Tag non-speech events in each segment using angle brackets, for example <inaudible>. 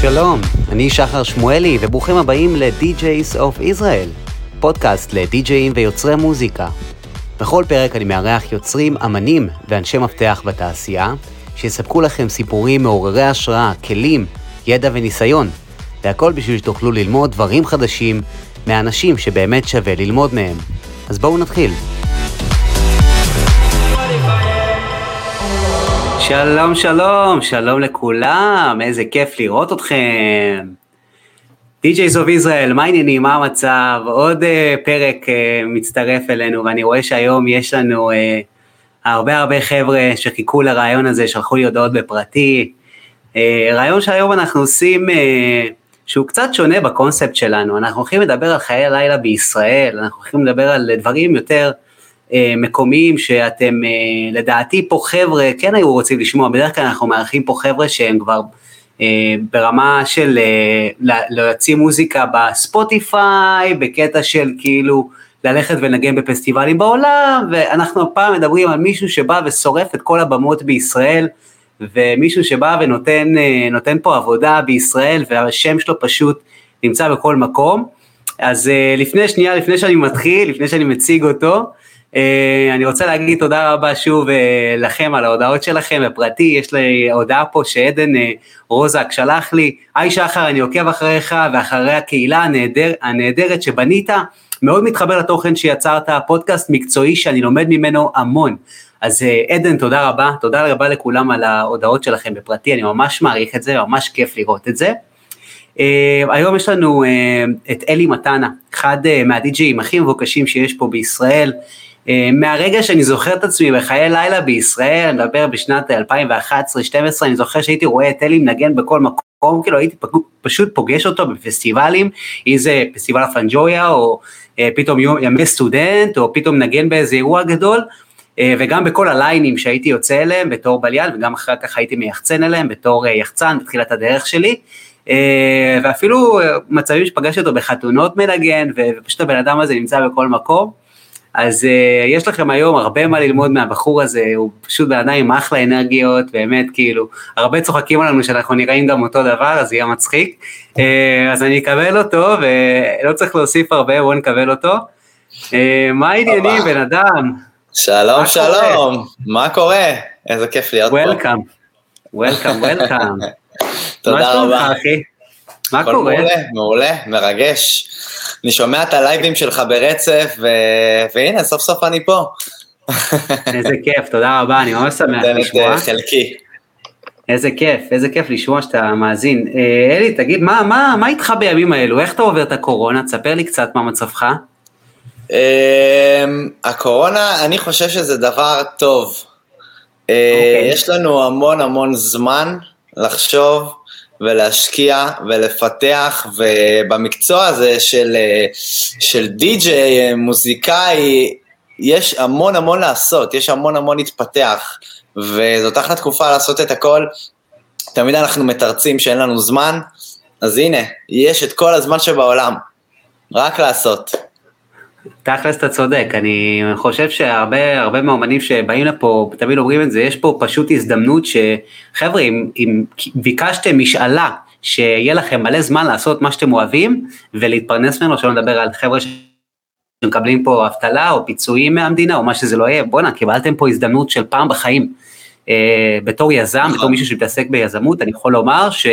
שלום, אני שחר שמואלי, וברוכים הבאים ל-DJs of Israel, פודקאסט לדי-ג'אים ויוצרי מוזיקה. בכל פרק אני מארח יוצרים, אמנים ואנשי מפתח בתעשייה, שיספקו לכם סיפורים מעוררי השראה, כלים, ידע וניסיון, והכל בשביל שתוכלו ללמוד דברים חדשים מאנשים שבאמת שווה ללמוד מהם. אז בואו נתחיל. שלום, שלום, שלום לכולם, איזה כיף לראות אתכם. DJs of Israel, מה העניינים, מה המצב? עוד uh, פרק uh, מצטרף אלינו, ואני רואה שהיום יש לנו uh, הרבה הרבה חבר'ה שחיכו לרעיון הזה, שלחו לי הודעות בפרטי. Uh, רעיון שהיום אנחנו עושים, uh, שהוא קצת שונה בקונספט שלנו, אנחנו הולכים לדבר על חיי הלילה בישראל, אנחנו הולכים לדבר על דברים יותר מקומיים שאתם, uh, לדעתי פה חבר'ה כן היו רוצים לשמוע, בדרך כלל אנחנו מארחים פה חבר'ה שהם כבר אה, ברמה של אה, להוציא מוזיקה בספוטיפיי, בקטע של כאילו ללכת ולנגן בפסטיבלים בעולם, ואנחנו הפעם מדברים על מישהו שבא ושורף את כל הבמות בישראל, ומישהו שבא ונותן אה, פה עבודה בישראל, והשם שלו פשוט נמצא בכל מקום. אז לפני שנייה, לפני שאני מתחיל, לפני שאני מציג אותו, אני רוצה להגיד תודה רבה שוב uh, לכם על ההודעות שלכם בפרטי, יש לי הודעה פה שעדן uh, רוזק שלח לי, היי שחר אני עוקב אחריך ואחרי הקהילה הנהדר, הנהדרת שבנית, מאוד מתחבר לתוכן שיצרת, פודקאסט מקצועי שאני לומד ממנו המון. אז עדן תודה רבה, תודה רבה לכולם על ההודעות שלכם בפרטי, אני ממש מעריך את זה, ממש כיף לראות את זה. Uh, היום יש לנו uh, את אלי מתנה, אחד uh, מהדי-ג'אים הכי מבוקשים שיש פה בישראל, אה, מהרגע שאני זוכר את עצמי בחיי לילה בישראל, אני מדבר בשנת 2011-2012, אני זוכר שהייתי רואה את אלי מנגן בכל מקום, כאילו הייתי פשוט פוגש אותו בפסטיבלים, אם זה פסטיבל הפנג'ויה, או אה, פתאום ימי סטודנט, או פתאום נגן באיזה אירוע גדול, אה, וגם בכל הליינים שהייתי יוצא אליהם בתור בליין, וגם אחר כך הייתי מייחצן אליהם בתור יחצן בתחילת הדרך שלי. ואפילו מצבים שפגשתי אותו בחתונות מנגן, ופשוט הבן אדם הזה נמצא בכל מקום. אז uh, יש לכם היום הרבה מה ללמוד מהבחור הזה, הוא פשוט בעיניי עם אחלה אנרגיות, באמת כאילו, הרבה צוחקים עלינו שאנחנו נראים גם אותו דבר, אז יהיה מצחיק. Uh, אז אני אקבל אותו, ולא צריך להוסיף הרבה, בואו נקבל אותו. Uh, מה העניינים, בן אדם? שלום, שלום, מה קורה? איזה כיף להיות פה. וולקאם, וולקאם, וולקאם. תודה רבה. מה קורה? מעולה, מעולה, מרגש. אני שומע את הלייבים שלך ברצף, ו... והנה, סוף סוף אני פה. איזה כיף, תודה רבה, אני ממש שמח לשמוע. חלקי. איזה כיף, איזה כיף לשמוע שאתה מאזין. אה, אלי, תגיד, מה, מה, מה איתך בימים האלו? איך אתה עובר את הקורונה? תספר לי קצת מה מצבך. אמ, הקורונה, אני חושב שזה דבר טוב. אה, אוקיי. יש לנו המון המון זמן לחשוב ולהשקיע ולפתח, ובמקצוע הזה של, של די-ג'יי, מוזיקאי, יש המון המון לעשות, יש המון המון להתפתח, וזאת אחלה תקופה לעשות את הכל. תמיד אנחנו מתרצים שאין לנו זמן, אז הנה, יש את כל הזמן שבעולם, רק לעשות. תכלס אתה צודק, אני חושב שהרבה הרבה מהאומנים שבאים לפה תמיד אומרים את זה, יש פה פשוט הזדמנות שחבר'ה אם, אם ביקשתם משאלה שיהיה לכם מלא זמן לעשות מה שאתם אוהבים ולהתפרנס ממנו, שלא נדבר על חבר'ה שמקבלים פה אבטלה או פיצויים מהמדינה או מה שזה לא יהיה, בואנה קיבלתם פה הזדמנות של פעם בחיים. אה, בתור יזם, בתור מישהו שמתעסק ביזמות, אני יכול לומר ש,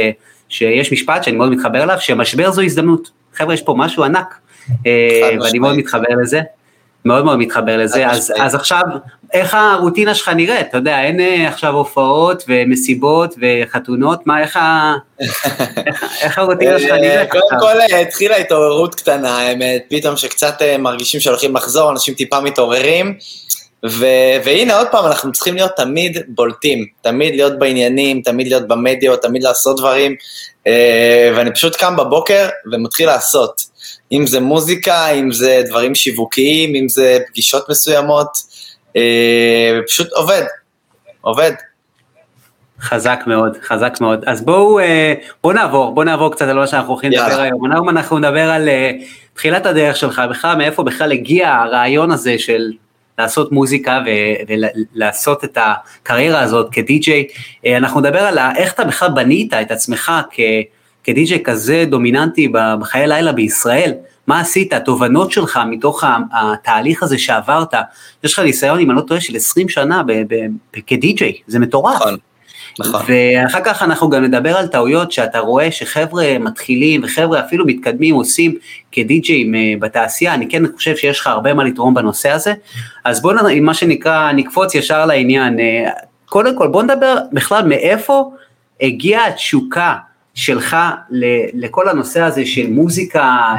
שיש משפט שאני מאוד מתחבר אליו, שמשבר זו הזדמנות. חבר'ה יש פה משהו ענק. אה, ואני מאוד מתחבר לזה, מאוד מאוד מתחבר לזה, אז, אז עכשיו, איך הרוטינה שלך נראית? אתה יודע, אין אה, עכשיו הופעות ומסיבות וחתונות, מה, איך, ה... איך, <laughs> איך הרוטינה שלך נראית? קודם כל התחילה התעוררות קטנה, האמת, פתאום שקצת אה, מרגישים שהולכים לחזור, אנשים טיפה מתעוררים. ו- והנה עוד פעם, אנחנו צריכים להיות תמיד בולטים, תמיד להיות בעניינים, תמיד להיות במדיות, תמיד לעשות דברים, ואני פשוט קם בבוקר ומתחיל לעשות. אם זה מוזיקה, אם זה דברים שיווקיים, אם זה פגישות מסוימות, אה, פשוט עובד, עובד. חזק מאוד, חזק מאוד. אז בואו אה, בוא נעבור, בואו נעבור קצת על מה שאנחנו הולכים לדבר היום. היום אנחנו נדבר על אה, תחילת הדרך שלך, בכלל מאיפה בכלל הגיע הרעיון הזה של לעשות מוזיקה ולעשות את הקריירה הזאת כדי-ג'יי. אנחנו נדבר על איך אתה בכלל בנית את עצמך כ... כדי-ג'יי כזה דומיננטי בחיי לילה בישראל? מה עשית, התובנות שלך מתוך התהליך הזה שעברת, יש לך ניסיון, אם אני לא טועה, של 20 שנה כדי-ג'יי, זה מטורף. נכון. נכון. ואחר כך אנחנו גם נדבר על טעויות שאתה רואה שחבר'ה מתחילים וחבר'ה אפילו מתקדמים עושים כדי-ג'אים אה, בתעשייה, אני כן חושב שיש לך הרבה מה לתרום בנושא הזה. אז בוא, מה שנקרא, נקפוץ ישר לעניין. אה, קודם כל, בוא נדבר בכלל מאיפה הגיעה התשוקה שלך לכל הנושא הזה של מוזיקה,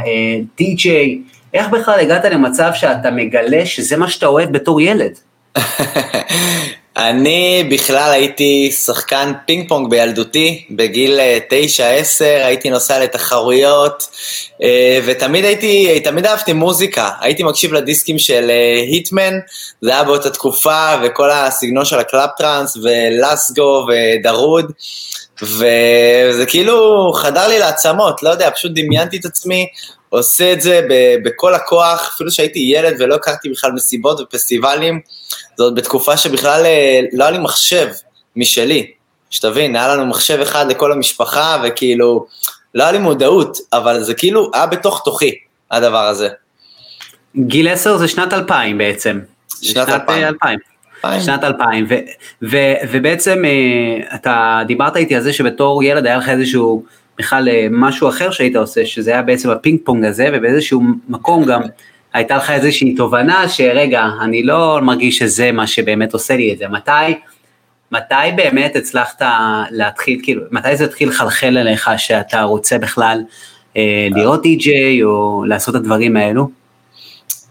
די-ג'יי, אה, איך בכלל הגעת למצב שאתה מגלה שזה מה שאתה אוהב בתור ילד? <laughs> אני בכלל הייתי שחקן פינג פונג בילדותי, בגיל 9-10 אה, הייתי נוסע לתחרויות אה, ותמיד הייתי, תמיד אהבתי מוזיקה, הייתי מקשיב לדיסקים של היטמן, זה היה באותה תקופה וכל הסגנון של הקלאפ טראנס ו-Lasgo ו-Darude וזה כאילו חדר לי לעצמות, לא יודע, פשוט דמיינתי את עצמי, עושה את זה בכל הכוח, אפילו שהייתי ילד ולא הכרתי בכלל מסיבות ופסטיבלים, זאת בתקופה שבכלל אה, לא היה לי מחשב משלי, שתבין, היה לנו מחשב אחד לכל המשפחה, וכאילו, לא היה לי מודעות, אבל זה כאילו היה בתוך תוכי, הדבר הזה. גיל 10 זה שנת 2000 בעצם. שנת 2000. 2000. שנת 2000, ו, ו, ובעצם אה, אתה דיברת איתי על זה שבתור ילד היה לך איזשהו בכלל אה, משהו אחר שהיית עושה, שזה היה בעצם הפינג פונג הזה, ובאיזשהו מקום גם הייתה לך איזושהי תובנה שרגע, אני לא מרגיש שזה מה שבאמת עושה לי את זה, מתי, מתי באמת הצלחת להתחיל, כאילו, מתי זה התחיל לחלחל אליך שאתה רוצה בכלל אה, להיות די-ג'יי או לעשות את הדברים האלו?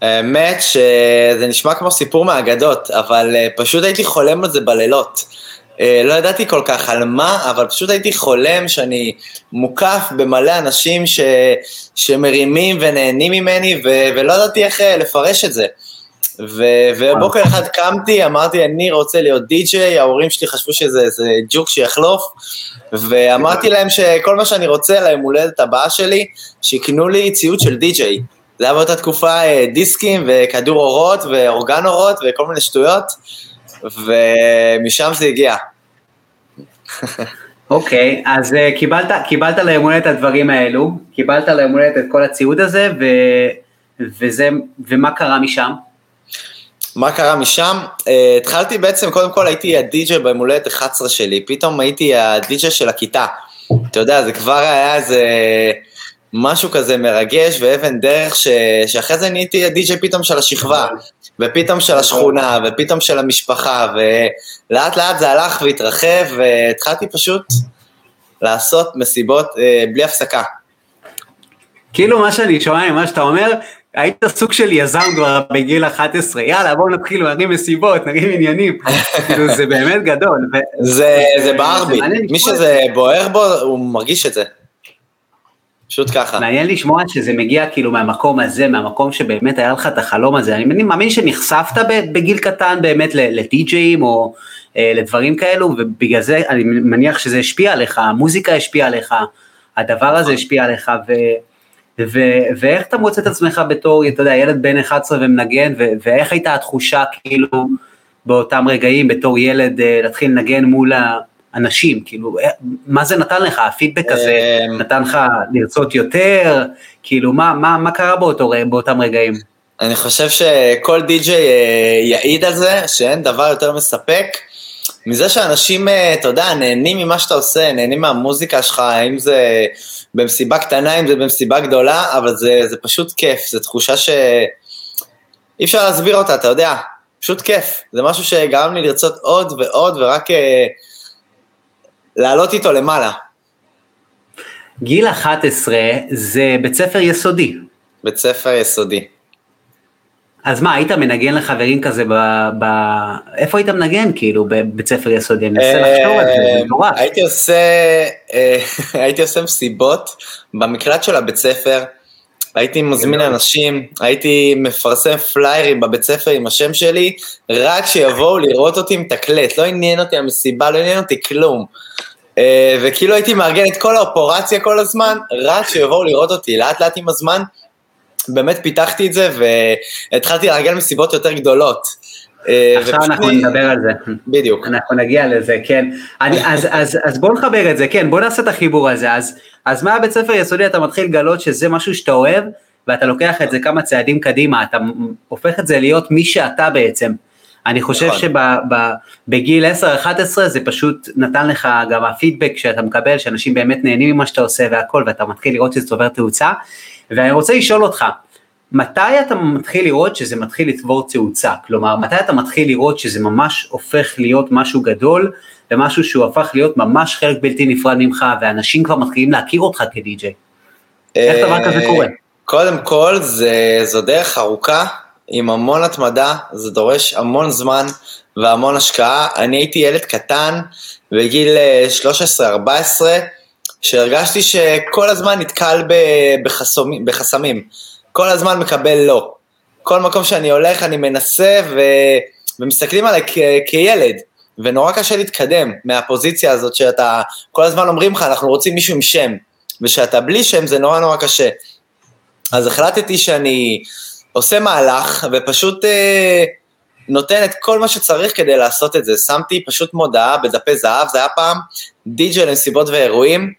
האמת שזה נשמע כמו סיפור מהאגדות, אבל אה, פשוט הייתי חולם על זה בלילות. אה, לא ידעתי כל כך על מה, אבל פשוט הייתי חולם שאני מוקף במלא אנשים ש... שמרימים ונהנים ממני, ו... ולא ידעתי איך אה, לפרש את זה. ו... ובוקר אחד קמתי, אמרתי, אני רוצה להיות די-ג'יי, ההורים שלי חשבו שזה ג'וק שיחלוף, ואמרתי להם שכל מה שאני רוצה ליום הולדת הבאה שלי, שיקנו לי ציוד של די-ג'יי. זה היה באותה תקופה אה, דיסקים וכדור אורות ואורגן אורות וכל מיני שטויות, ומשם זה הגיע. אוקיי, okay, אז uh, קיבלת, קיבלת ליום הולדת את הדברים האלו, קיבלת ליום הולדת את כל הציוד הזה, ו, וזה, ומה קרה משם? מה קרה משם? Uh, התחלתי בעצם, קודם כל הייתי הדי-ג'יי ביום הולדת 11 שלי, פתאום הייתי הדי-ג'יי של הכיתה. אתה יודע, זה כבר היה איזה משהו כזה מרגש ואבן דרך, ש... שאחרי זה נהייתי הדי-ג'יי פתאום של השכבה, ופתאום של השכונה, ופתאום של המשפחה, ולאט לאט זה הלך והתרחב, והתחלתי פשוט לעשות מסיבות אה, בלי הפסקה. כאילו מה שאני שומע ממה שאתה אומר, היית סוג של יזם כבר בגיל 11, יאללה בואו נתחיל להרים מסיבות, נרים עניינים, כאילו זה באמת גדול. זה, זה בער בי, מי שזה בוער בו, הוא מרגיש את זה. פשוט ככה. מעניין לשמוע שזה מגיע כאילו מהמקום הזה, מהמקום שבאמת היה לך את החלום הזה. אני מאמין שנחשפת בגיל קטן באמת לטי-ג'אים או אה, לדברים כאלו, ובגלל זה אני מניח שזה השפיע עליך, המוזיקה השפיעה עליך, הדבר הזה השפיע עליך, ו, ו, ואיך אתה מוצא את עצמך בתור, אתה יודע, ילד בן 11 ומנגן, ו, ואיך הייתה התחושה כאילו באותם רגעים בתור ילד אה, להתחיל לנגן מול ה... אנשים, כאילו, אה, מה זה נתן לך, הפידבק הזה אמ, נתן לך לרצות יותר, כאילו, מה, מה, מה קרה באותו, באותם רגעים? אני חושב שכל די-ג'יי אה, יעיד על זה, שאין דבר יותר מספק מזה שאנשים, אה, אתה יודע, נהנים ממה שאתה עושה, נהנים מהמוזיקה שלך, אם זה במסיבה קטנה, אם זה במסיבה גדולה, אבל זה, זה פשוט כיף, זו תחושה שאי אפשר להסביר אותה, אתה יודע, פשוט כיף. זה משהו שגרם לי לרצות עוד ועוד, ורק לעלות איתו למעלה. גיל 11 זה בית ספר יסודי. בית ספר יסודי. אז מה, היית מנגן לחברים כזה ב... ב... איפה היית מנגן כאילו בבית ספר יסודי? אני מנסה לחשוב על זה, זה מטורף. הייתי עושה, אה, <laughs> הייתי עושה מסיבות במקלט של הבית ספר, הייתי מזמין אנשים, הייתי מפרסם פליירים בבית ספר עם השם שלי, רק שיבואו לראות אותי מתקלט, לא עניין אותי המסיבה, לא עניין אותי כלום. אה, וכאילו הייתי מארגן את כל האופורציה כל הזמן, רק שיבואו לראות אותי, לאט לאט עם הזמן, באמת פיתחתי את זה והתחלתי לארגן מסיבות יותר גדולות. אה, עכשיו אנחנו נדבר על זה. בדיוק. אנחנו נגיע לזה, כן. אני, <laughs> אז, אז, אז בוא נחבר את זה, כן, בוא נעשה את החיבור הזה. אז, אז מהבית ספר יסודי אתה מתחיל לגלות שזה משהו שאתה אוהב, ואתה לוקח את זה כמה צעדים קדימה, אתה הופך את זה להיות מי שאתה בעצם. אני חושב נכון. שבגיל 10-11 זה פשוט נתן לך גם הפידבק שאתה מקבל, שאנשים באמת נהנים ממה שאתה עושה והכל, ואתה מתחיל לראות שזה צובר תאוצה. ואני רוצה לשאול אותך, מתי אתה מתחיל לראות שזה מתחיל לצבור תאוצה? כלומר, מתי אתה מתחיל לראות שזה ממש הופך להיות משהו גדול, ומשהו שהוא הפך להיות ממש חלק בלתי נפרד ממך, ואנשים כבר מתחילים להכיר אותך כדי-ג'יי? איך דבר כזה קורה? קודם כל, זה, זו דרך ארוכה, עם המון התמדה, זה דורש המון זמן והמון השקעה. אני הייתי ילד קטן, בגיל 13-14, אה, שהרגשתי שכל הזמן נתקל בחסומים, בחסמים. כל הזמן מקבל לא. כל מקום שאני הולך אני מנסה ו... ומסתכלים עליי כ... כילד, ונורא קשה להתקדם מהפוזיציה הזאת שאתה, כל הזמן אומרים לך אנחנו רוצים מישהו עם שם, ושאתה בלי שם זה נורא נורא קשה. אז החלטתי שאני עושה מהלך ופשוט אה, נותן את כל מה שצריך כדי לעשות את זה. שמתי פשוט מודעה בדפי זהב, זה היה פעם די.ג'יי למסיבות ואירועים,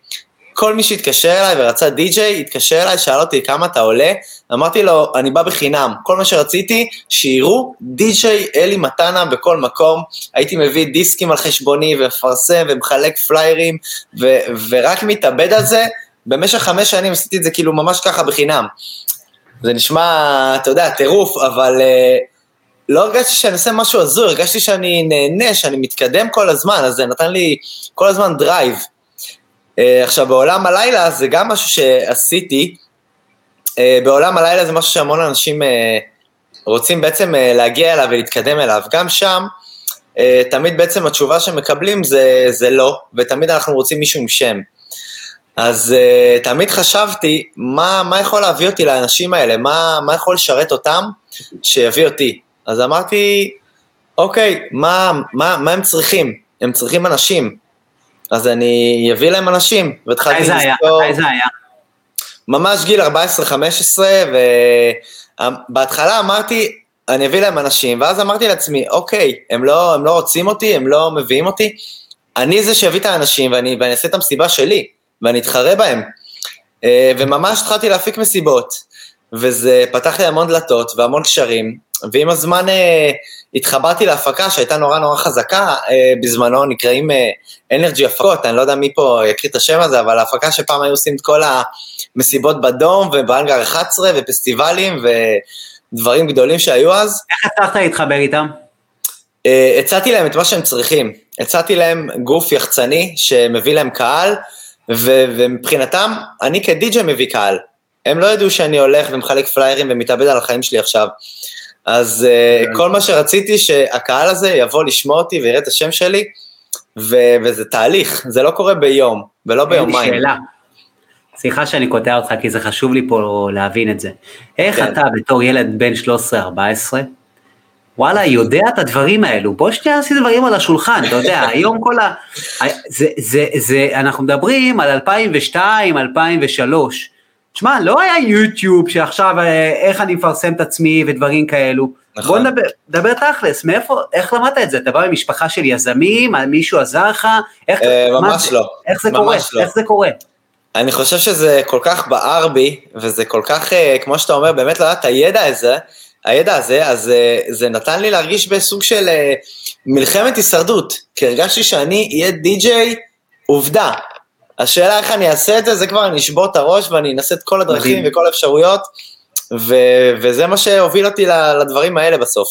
כל מי שהתקשר אליי ורצה די.ג'יי, התקשר אליי, שאל אותי כמה אתה עולה, אמרתי לו, אני בא בחינם. כל מה שרציתי, שיראו די.ג'יי אלי מתנה בכל מקום. הייתי מביא דיסקים על חשבוני ומפרסם ומחלק פליירים, ו- ורק מתאבד על זה. במשך חמש שנים עשיתי את זה כאילו ממש ככה בחינם. זה נשמע, אתה יודע, טירוף, אבל uh, לא הרגשתי שאני עושה משהו הזוי, הרגשתי שאני נהנה, שאני מתקדם כל הזמן, אז זה נתן לי כל הזמן drive. אה, עכשיו, בעולם הלילה זה גם משהו שעשיתי. אה, בעולם הלילה זה משהו שהמון אנשים אה, רוצים בעצם להגיע אליו ולהתקדם אליו. גם שם, תמיד בעצם התשובה שמקבלים זה, זה לא, ותמיד אנחנו רוצים מישהו עם שם. אז uh, תמיד חשבתי, מה, מה יכול להביא אותי לאנשים האלה? מה, מה יכול לשרת אותם שיביא אותי? אז אמרתי, אוקיי, מה, מה, מה הם צריכים? הם צריכים אנשים. אז אני אביא להם אנשים, והתחלתי לזכור... מתי זה היה? ממש גיל 14-15, ובהתחלה אמרתי, אני אביא להם אנשים, ואז אמרתי לעצמי, אוקיי, הם לא, הם לא רוצים אותי, הם לא מביאים אותי, אני זה שיביא את האנשים, ואני, ואני אעשה את המסיבה שלי, ואני אתחרה בהם. אה, וממש התחלתי להפיק מסיבות, וזה פתח לי המון דלתות והמון קשרים, ועם הזמן אה, התחברתי להפקה שהייתה נורא נורא חזקה אה, בזמנו, נקראים אנרג'י הפקות, אני לא יודע מי פה יקריא את השם הזה, אבל ההפקה שפעם היו עושים את כל המסיבות בדום ובאנגר 11 ופסטיבלים ודברים גדולים שהיו אז. איך הצלחת להתחבר איתם? הצעתי להם את מה שהם צריכים, הצעתי להם גוף יחצני שמביא להם קהל, ו- ומבחינתם, אני כדיג'י מביא קהל. הם לא ידעו שאני הולך ומחלק פליירים ומתאבד על החיים שלי עכשיו. אז uh, כל מה שרציתי, שהקהל הזה יבוא לשמוע אותי ויראה את השם שלי, ו- וזה תהליך, זה לא קורה ביום, ולא ביומיים. שאלה. סליחה שאני קוטע אותך, כי זה חשוב לי פה להבין את זה. איך כן. אתה בתור ילד בן 13-14, וואלה, יודע את הדברים האלו, בוא שנייה נשים דברים על השולחן, אתה יודע, היום כל ה... זה, זה, זה, אנחנו מדברים על 2002, 2003, שמע, לא היה יוטיוב שעכשיו אה, איך אני מפרסם את עצמי ודברים כאלו. נכון. בוא נדבר, דבר תכלס, מאיפה, איך למדת את זה? אתה בא ממשפחה של יזמים, מישהו עזר לך? איך, אה, ממש מה, לא. איך זה קורה? לא. איך זה קורה? אני חושב שזה כל כך בער בי, וזה כל כך, אה, כמו שאתה אומר, באמת לא הידע הזה, הידע הזה, אז זה נתן לי להרגיש בסוג של מלחמת הישרדות, כי הרגשתי שאני אהיה די-ג'יי עובדה, השאלה איך אני אעשה את זה, זה כבר אני אשבור את הראש ואני אנסה את כל הדרכים וכל האפשרויות, ו- וזה מה שהוביל אותי לדברים האלה בסוף.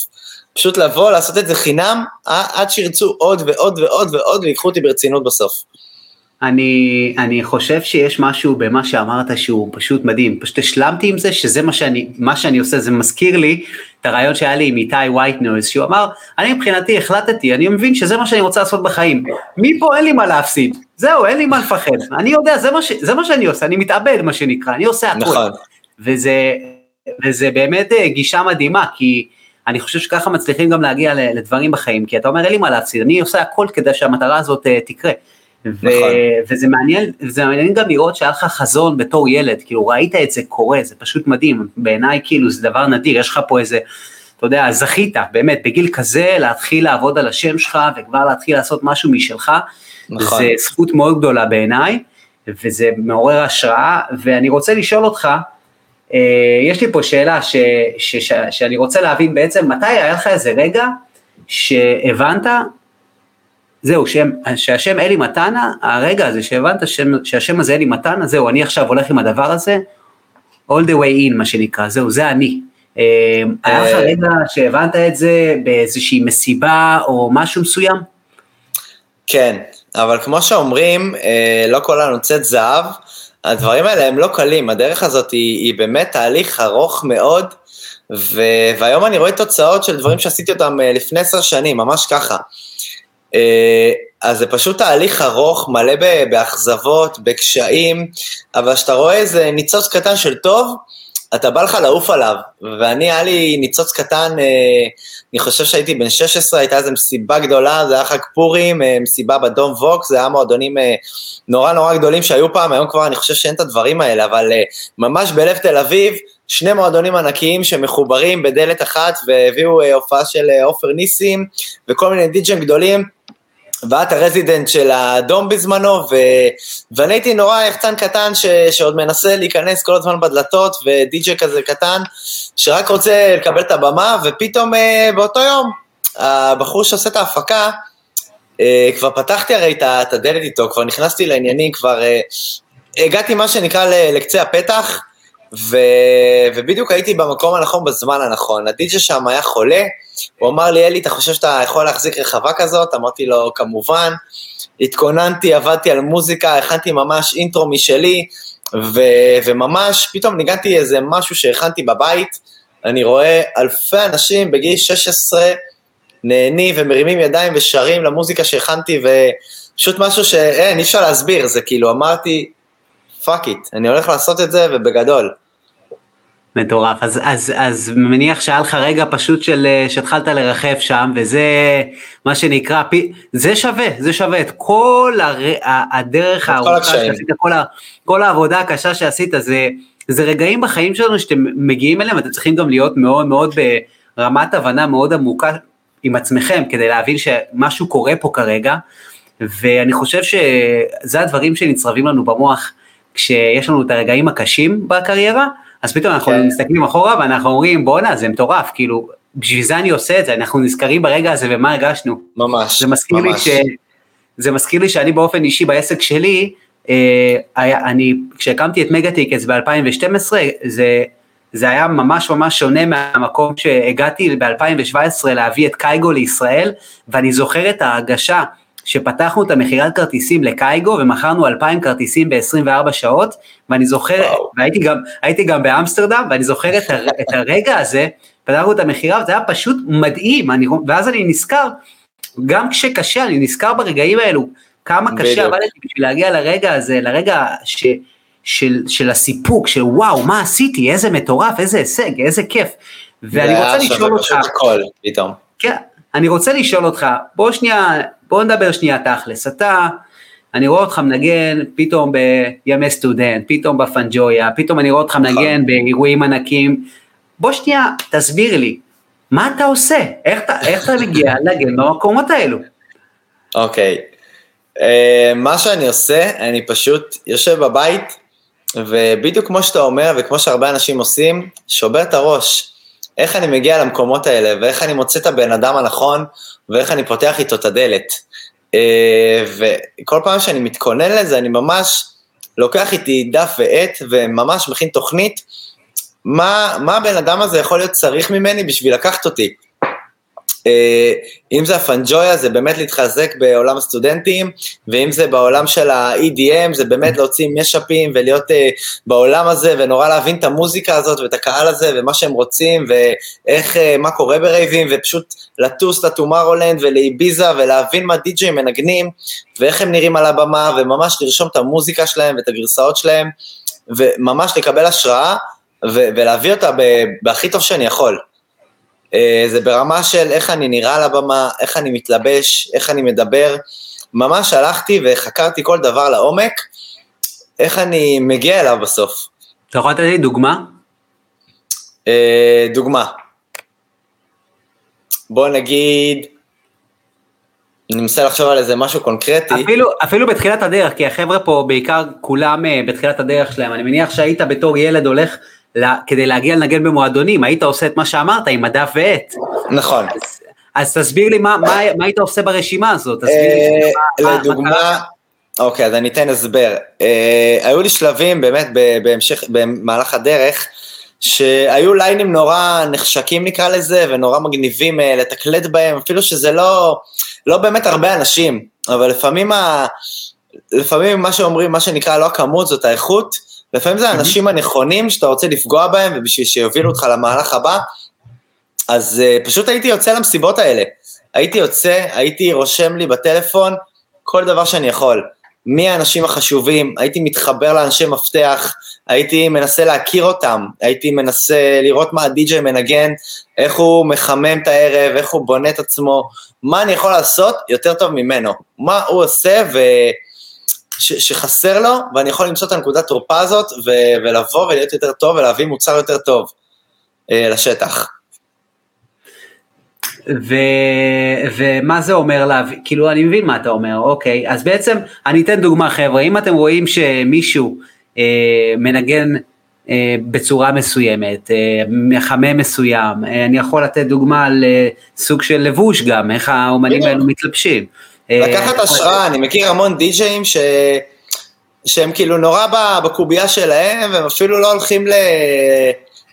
פשוט לבוא, לעשות את זה חינם, עד שירצו עוד ועוד ועוד ועוד ויקחו אותי ברצינות בסוף. אני, אני חושב שיש משהו במה שאמרת שהוא פשוט מדהים, פשוט השלמתי עם זה שזה מה שאני, מה שאני עושה, זה מזכיר לי את הרעיון שהיה לי עם איתי ווייט נויז, שהוא אמר, אני מבחינתי החלטתי, אני מבין שזה מה שאני רוצה לעשות בחיים, מפה אין לי מה להפסיד, זהו, אין לי מה לפחד, אני יודע, זה מה, ש, זה מה שאני עושה, אני מתאבד מה שנקרא, אני עושה הכול. נכון. וזה, וזה באמת אה, גישה מדהימה, כי אני חושב שככה מצליחים גם להגיע לדברים בחיים, כי אתה אומר, אין לי מה להפסיד, אני עושה הכל כדי שהמטרה הזאת uh, תקרה. ו- נכון. וזה מעניין, זה מעניין גם לראות שהיה לך חזון בתור ילד, כאילו ראית את זה קורה, זה פשוט מדהים, בעיניי כאילו זה דבר נדיר, יש לך פה איזה אתה יודע, זכית באמת בגיל כזה להתחיל לעבוד על השם שלך וכבר להתחיל לעשות משהו משלך. נכון. זה זכות מאוד גדולה בעיניי, וזה מעורר השראה, ואני רוצה לשאול אותך, אה, יש לי פה שאלה ש, ש, ש, שאני רוצה להבין בעצם, מתי היה לך איזה רגע שהבנת, זהו, שם, שהשם אלי מתנה, הרגע הזה שהבנת שם, שהשם הזה אלי מתנה, זהו, אני עכשיו הולך עם הדבר הזה, all the way in מה שנקרא, זהו, זה אני. אה, היה לך רגע שהבנת את זה באיזושהי מסיבה או משהו מסוים? כן, אבל כמו שאומרים, אה, לא כל הנוצאת זהב, הדברים האלה הם לא קלים, הדרך הזאת היא, היא באמת תהליך ארוך מאוד, ו, והיום אני רואה תוצאות של דברים שעשיתי אותם אה, לפני עשר שנים, ממש ככה. אה, אז זה פשוט תהליך ארוך, מלא באכזבות, בקשיים, אבל כשאתה רואה איזה ניצוץ קטן של טוב, אתה בא לך לעוף עליו, ואני, היה לי ניצוץ קטן, אה, אני חושב שהייתי בן 16, הייתה איזו מסיבה גדולה, זה היה חג פורים, אה, מסיבה בדום ווקס, זה היה מועדונים נורא נורא גדולים שהיו פעם, היום כבר אני חושב שאין את הדברים האלה, אבל ממש בלב תל אביב, שני מועדונים ענקיים שמחוברים בדלת אחת, והביאו הופעה של עופר ניסים, וכל מיני דיג'ים גדולים, ואת הרזידנט של האדום בזמנו, ו... ואני הייתי נורא יחצן קטן ש... שעוד מנסה להיכנס כל הזמן בדלתות, ודי.ג'יי כזה קטן, שרק רוצה לקבל את הבמה, ופתאום uh, באותו יום, הבחור שעושה את ההפקה, uh, כבר פתחתי הרי את הדלת איתו, כבר נכנסתי לעניינים, כבר uh, הגעתי מה שנקרא לקצה הפתח, ו... ובדיוק הייתי במקום הנכון בזמן הנכון. הדי.ג'יי שם היה חולה, הוא אמר לי, אלי, אתה חושב שאתה יכול להחזיק רחבה כזאת? אמרתי לו, כמובן. התכוננתי, עבדתי על מוזיקה, הכנתי ממש intro משלי, ו... וממש פתאום ניגנתי איזה משהו שהכנתי בבית, אני רואה אלפי אנשים בגיל 16 נהנים ומרימים ידיים ושרים למוזיקה שהכנתי, ופשוט משהו שאין, אי אפשר להסביר, זה כאילו, אמרתי, fuck it, אני הולך לעשות את זה ובגדול. מטורף, אז, אז, אז מניח שהיה לך רגע פשוט של, שהתחלת לרחף שם, וזה מה שנקרא, זה שווה, זה שווה את כל הר, הדרך הארוכה שעשית, כל, ה, כל העבודה הקשה שעשית, זה, זה רגעים בחיים שלנו שאתם מגיעים אליהם, אתם צריכים גם להיות מאוד מאוד ברמת הבנה מאוד עמוקה עם עצמכם, כדי להבין שמשהו קורה פה כרגע, ואני חושב שזה הדברים שנצרבים לנו במוח כשיש לנו את הרגעים הקשים בקריירה, אז פתאום אנחנו כן. מסתכלים אחורה ואנחנו אומרים בואנה זה מטורף, כאילו בשביל זה אני עושה את זה, אנחנו נזכרים ברגע הזה ומה הרגשנו. ממש, זה מזכיר ממש. לי ש... זה מזכיר לי שאני באופן אישי בעסק שלי, אה, היה, אני, כשהקמתי את מגה-טיקטס ב-2012, זה, זה היה ממש ממש שונה מהמקום שהגעתי ב-2017 להביא את קייגו לישראל, ואני זוכר את ההרגשה שפתחנו את המכירת כרטיסים לקייגו ומכרנו 2,000 כרטיסים ב-24 שעות, ואני זוכר, וואו. והייתי גם, הייתי גם באמסטרדם, ואני זוכר את, הר, את הרגע הזה, פתחנו את המכירה, וזה היה פשוט מדהים, אני, ואז אני נזכר, גם כשקשה, אני נזכר ברגעים האלו, כמה קשה עבדתי בשביל להגיע לרגע הזה, לרגע ש, של, של הסיפוק, של וואו, מה עשיתי, איזה מטורף, איזה הישג, איזה כיף. ואני רוצה לשאול אותך, כן, אני רוצה לשאול אותך, בוא שנייה בוא נדבר שנייה תכלס, אתה, אני רואה אותך מנגן פתאום בימי סטודנט, פתאום בפנג'ויה, פתאום אני רואה אותך נכון. מנגן באירועים ענקים, בוא שנייה, תסביר לי, מה אתה עושה? איך אתה, איך אתה מגיע <laughs> לנגן במקומות האלו? אוקיי, okay. uh, מה שאני עושה, אני פשוט יושב בבית, ובדיוק כמו שאתה אומר, וכמו שהרבה אנשים עושים, שובר את הראש. איך אני מגיע למקומות האלה, ואיך אני מוצא את הבן אדם הנכון, ואיך אני פותח איתו את הדלת. אה, וכל פעם שאני מתכונן לזה, אני ממש לוקח איתי דף ועט, וממש מכין תוכנית, מה, מה הבן אדם הזה יכול להיות צריך ממני בשביל לקחת אותי. אה, אם זה הפנג'ויה, זה באמת להתחזק בעולם הסטודנטים, ואם זה בעולם של ה-EDM, זה באמת להוציא משאפים ולהיות uh, בעולם הזה, ונורא להבין את המוזיקה הזאת ואת הקהל הזה, ומה שהם רוצים, ואיך, uh, מה קורה ברייבים, ופשוט לטוס לטומארולנד ולאיביזה, ולהבין מה די-ג'יי מנגנים, ואיך הם נראים על הבמה, וממש לרשום את המוזיקה שלהם ואת הגרסאות שלהם, וממש לקבל השראה, ולהביא אותה בהכי טוב שאני יכול. אה, זה ברמה של איך אני נראה על הבמה, איך אני מתלבש, איך אני מדבר. ממש הלכתי וחקרתי כל דבר לעומק, איך אני מגיע אליו בסוף. אתה יכול לתת לי דוגמה? אה, דוגמה. בוא נגיד, אני מנסה לחשוב על איזה משהו קונקרטי. אפילו, אפילו בתחילת הדרך, כי החבר'ה פה בעיקר כולם אה, בתחילת הדרך שלהם, אני מניח שהיית בתור ילד הולך לה, כדי להגיע לנגן במועדונים, היית עושה את מה שאמרת עם הדף ועט. נכון. אז, אז תסביר לי מה, מה, מה היית עושה ברשימה הזאת, תסביר לי מה, לדוגמה, מה אוקיי, אז אני אתן הסבר. אה, היו לי שלבים באמת בהמשך, במהלך הדרך, שהיו ליינים נורא נחשקים נקרא לזה, ונורא מגניבים אה, לתקלט בהם, אפילו שזה לא, לא באמת הרבה אנשים, אבל לפעמים, ה, לפעמים מה שאומרים, מה שנקרא לא הכמות, זאת האיכות, לפעמים זה האנשים הנכונים שאתה רוצה לפגוע בהם, ובשביל שיובילו אותך למהלך הבא, אז uh, פשוט הייתי יוצא למסיבות האלה. הייתי יוצא, הייתי רושם לי בטלפון כל דבר שאני יכול. מי האנשים החשובים, הייתי מתחבר לאנשי מפתח, הייתי מנסה להכיר אותם, הייתי מנסה לראות מה הדי-ג'יי מנגן, איך הוא מחמם את הערב, איך הוא בונה את עצמו, מה אני יכול לעשות יותר טוב ממנו, מה הוא עושה ו... ש- שחסר לו, ואני יכול למצוא את הנקודת תורפה הזאת, ו- ולבוא ולהיות יותר טוב ולהביא מוצר יותר טוב אה, לשטח. ו, ומה זה אומר להביא, כאילו אני מבין מה אתה אומר, אוקיי, אז בעצם אני אתן דוגמה חבר'ה, אם אתם רואים שמישהו אה, מנגן אה, בצורה מסוימת, אה, מחמם מסוים, אה, אני יכול לתת דוגמה על אה, סוג של לבוש גם, איך האומנים האלו מתלבשים. אה, לקחת השראה, אני מכיר המון די-ג'אים ש... שהם כאילו נורא בקובייה שלהם, והם אפילו לא הולכים ל...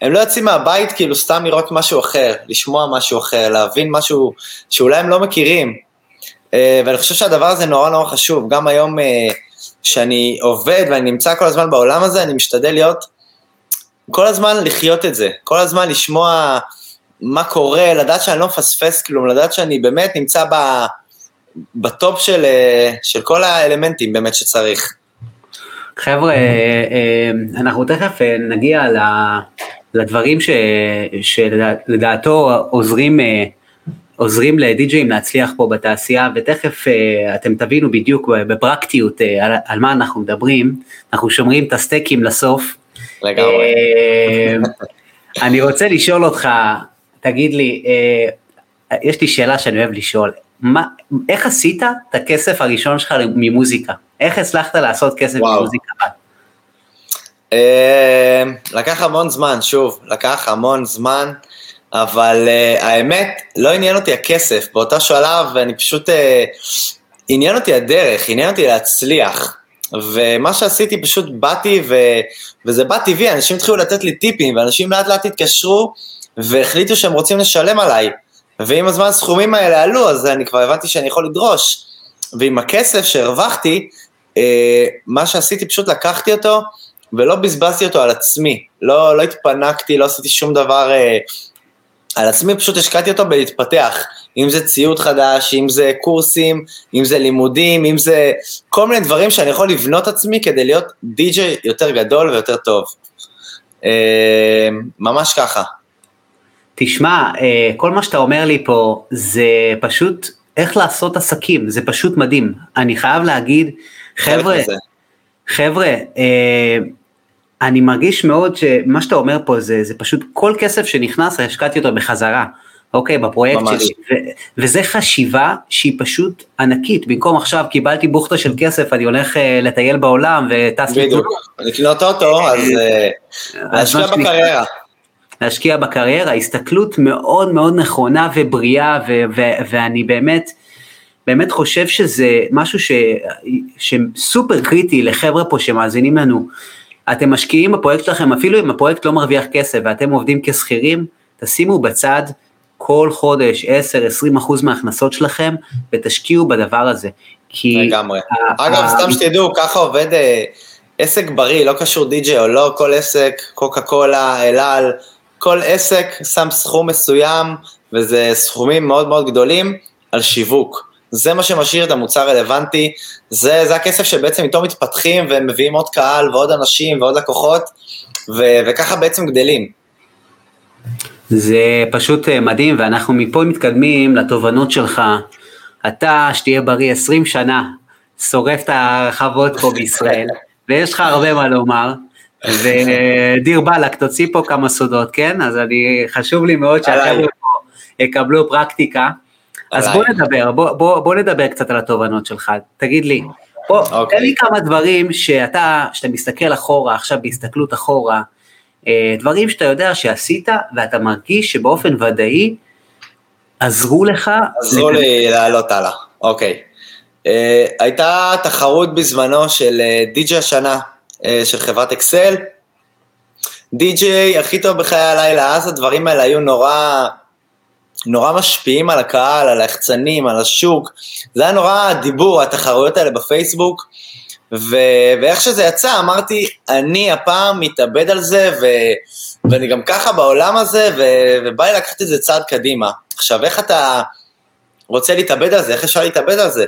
הם לא יוצאים מהבית כאילו סתם לראות משהו אחר, לשמוע משהו אחר, להבין משהו שאולי הם לא מכירים. אה, ואני חושב שהדבר הזה נורא נורא חשוב. גם היום אה, שאני עובד ואני נמצא כל הזמן בעולם הזה, אני משתדל להיות, כל הזמן לחיות את זה, כל הזמן לשמוע מה קורה, לדעת שאני לא מפספס כלום, לדעת שאני באמת נמצא ב, בטופ של, אה, של כל האלמנטים באמת שצריך. חבר'ה, אנחנו תכף נגיע לדברים ש, שלדעתו עוזרים, אה, עוזרים לדי-ג'אים להצליח פה בתעשייה, ותכף אה, אתם תבינו בדיוק בפרקטיות אה, על, על מה אנחנו מדברים, אנחנו שומרים את הסטייקים לסוף. לגמרי. אני רוצה לשאול אותך, תגיד לי, יש לי שאלה שאני אוהב לשאול, מה, איך עשית את הכסף הראשון שלך ממוזיקה? איך הצלחת לעשות כסף וואו. ממוזיקה? אמ, לקח המון זמן, שוב, לקח המון זמן, אבל uh, האמת, לא עניין אותי הכסף. באותו שלב אני פשוט... Uh, עניין אותי הדרך, עניין אותי להצליח. ומה שעשיתי, פשוט באתי, ו... וזה בא טבעי, אנשים התחילו לתת לי טיפים, ואנשים לאט לאט התקשרו, והחליטו שהם רוצים לשלם עליי. ועם הזמן הסכומים האלה עלו, אז אני כבר הבנתי שאני יכול לדרוש. ועם הכסף שהרווחתי, אה, מה שעשיתי, פשוט לקחתי אותו, ולא בזבזתי אותו על עצמי, לא, לא התפנקתי, לא עשיתי שום דבר אה, על עצמי, פשוט השקעתי אותו בלהתפתח, אם זה ציוד חדש, אם זה קורסים, אם זה לימודים, אם זה כל מיני דברים שאני יכול לבנות עצמי כדי להיות די-ג'יי יותר גדול ויותר טוב. אה, ממש ככה. תשמע, אה, כל מה שאתה אומר לי פה זה פשוט איך לעשות עסקים, זה פשוט מדהים. אני חייב להגיד, חבר'ה, חבר'ה, אה, אני מרגיש מאוד שמה שאתה אומר פה זה, זה פשוט כל כסף שנכנס, השקעתי אותו בחזרה, אוקיי, בפרויקט ממש. שלי, ו, וזה חשיבה שהיא פשוט ענקית, במקום עכשיו קיבלתי בוכטה של כסף, אני הולך אה, לטייל בעולם וטס לי... בדיוק, לקנות אוטו, אז אה, להשקיע בקריירה. להשקיע בקריירה, הסתכלות מאוד מאוד נכונה ובריאה, ו- ו- ואני באמת, באמת חושב שזה משהו ש- שסופר קריטי לחבר'ה פה שמאזינים לנו. אתם משקיעים בפרויקט שלכם, אפילו אם הפרויקט לא מרוויח כסף ואתם עובדים כשכירים, תשימו בצד כל חודש 10-20 אחוז מההכנסות שלכם ותשקיעו בדבר הזה. כי... לגמרי. אגב, סתם שתדעו, ככה עובד אה, עסק בריא, לא קשור די.ג'יי או לא, כל עסק, קוקה קולה, אלעל, כל עסק שם סכום מסוים, וזה סכומים מאוד מאוד גדולים, על שיווק. זה מה שמשאיר את המוצר רלוונטי, זה, זה הכסף שבעצם איתו מתפתחים ומביאים עוד קהל ועוד אנשים ועוד לקוחות, ו, וככה בעצם גדלים. זה פשוט אה, מדהים, ואנחנו מפה מתקדמים לתובנות שלך. אתה, שתהיה בריא 20 שנה, שורף את הרחבות פה בישראל, <laughs> ויש לך הרבה מה לומר, ודיר באלק, תוציא פה כמה סודות, כן? אז אני, חשוב לי מאוד שהחבר'ה פה יקבלו פרקטיקה. אז בוא נדבר, בוא, בוא, בוא נדבר קצת על התובנות שלך, תגיד לי, בוא, okay. אוקיי. תן לי כמה דברים שאתה, שאתה מסתכל אחורה, עכשיו בהסתכלות אחורה, אה, דברים שאתה יודע שעשית ואתה מרגיש שבאופן ודאי עזרו לך. עזרו לי לעלות הלאה, אוקיי. Uh, הייתה תחרות בזמנו של די.ג'יי השנה, uh, של חברת אקסל. די.ג'יי הכי טוב בחיי הלילה, אז הדברים האלה היו נורא, נורא משפיעים על הקהל, על היחצנים, על השוק. זה היה נורא דיבור, התחרויות האלה בפייסבוק. ו... ואיך שזה יצא, אמרתי, אני הפעם מתאבד על זה, ו... ואני גם ככה בעולם הזה, ו... ובא לי לקחת את זה צעד קדימה. עכשיו, איך אתה רוצה להתאבד על זה? איך אפשר להתאבד על זה?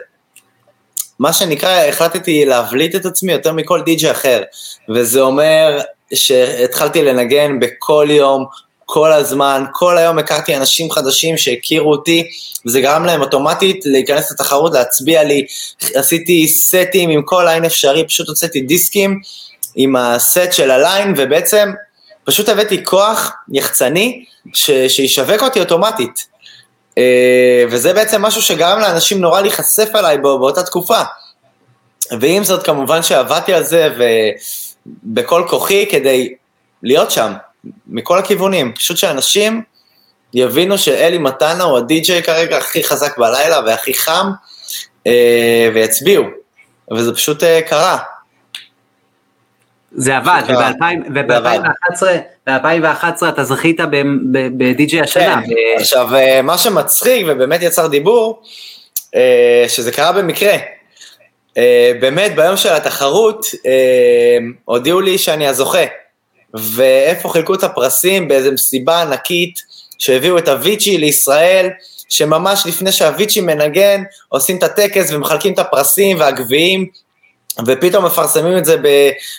מה שנקרא, החלטתי להבליט את עצמי יותר מכל די.ג'י אחר, וזה אומר שהתחלתי לנגן בכל יום, כל הזמן, כל היום הכרתי אנשים חדשים שהכירו אותי, וזה גרם להם אוטומטית להיכנס לתחרות, להצביע לי, עשיתי סטים עם כל ליין אפשרי, פשוט הוצאתי דיסקים עם הסט של הליין, ובעצם פשוט הבאתי כוח יחצני ש- שישווק אותי אוטומטית. אה, וזה בעצם משהו שגרם לאנשים נורא להיחשף עליי באותה תקופה. ועם זאת, כמובן שעבדתי על זה ובכל כוחי כדי להיות שם, מכל הכיוונים. פשוט שאנשים יבינו שאלי מתנה הוא הדי-ג'יי כרגע הכי חזק בלילה והכי חם, אה, ויצביעו. וזה פשוט אה, קרה. זה עבד, וב-2011 אתה זכית בדי-ג'יי השנה. כן, עכשיו, אה, מה שמצחיק ובאמת יצר דיבור, אה, שזה קרה במקרה. אה, באמת, ביום של התחרות, הודיעו לי שאני הזוכה. ואיפה חילקו את הפרסים? באיזו מסיבה ענקית, שהביאו את אביצ'י לישראל, שממש לפני שאביצ'י מנגן, עושים את הטקס ומחלקים את הפרסים והגביעים ופתאום מפרסמים את זה ב,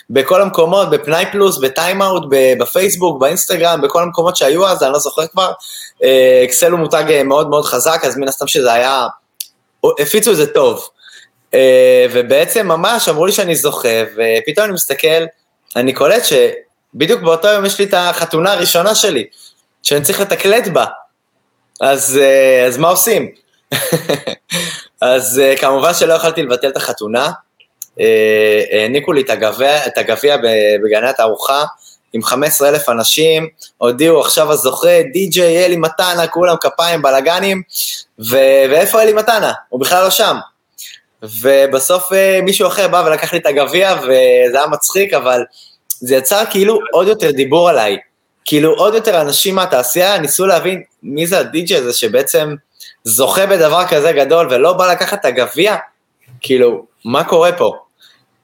בכל המקומות, בפנאי פלוס, בטיים-אאוט, בפייסבוק, באינסטגרם, בכל המקומות שהיו אז, אני לא זוכר כבר. אה, אקסל הוא מותג אה, מאוד מאוד חזק, אז מן הסתם שזה היה, הפיצו את זה טוב. אה, ובעצם ממש אמרו לי שאני זוכה, ופתאום אני מסתכל, אני קולט שבדיוק באותו יום יש לי את החתונה הראשונה שלי, שאני צריך לתקלט בה. אז, אז מה עושים? <laughs> אז כמובן שלא יכולתי לבטל את החתונה, העניקו לי את הגביע בגני התערוכה עם 15 אלף אנשים, הודיעו עכשיו הזוכה, די.ג'יי אלי מתנה, כולם כפיים, בלאגנים, ו- ואיפה אלי מתנה? הוא בכלל לא שם. ובסוף אה, מישהו אחר בא ולקח לי את הגביע, וזה היה מצחיק, אבל זה יצר כאילו עוד יותר דיבור עליי. כאילו עוד יותר אנשים מהתעשייה ניסו להבין מי זה הדי.ג'יי הזה שבעצם זוכה בדבר כזה גדול ולא בא לקחת את הגביע, כאילו, מה קורה פה?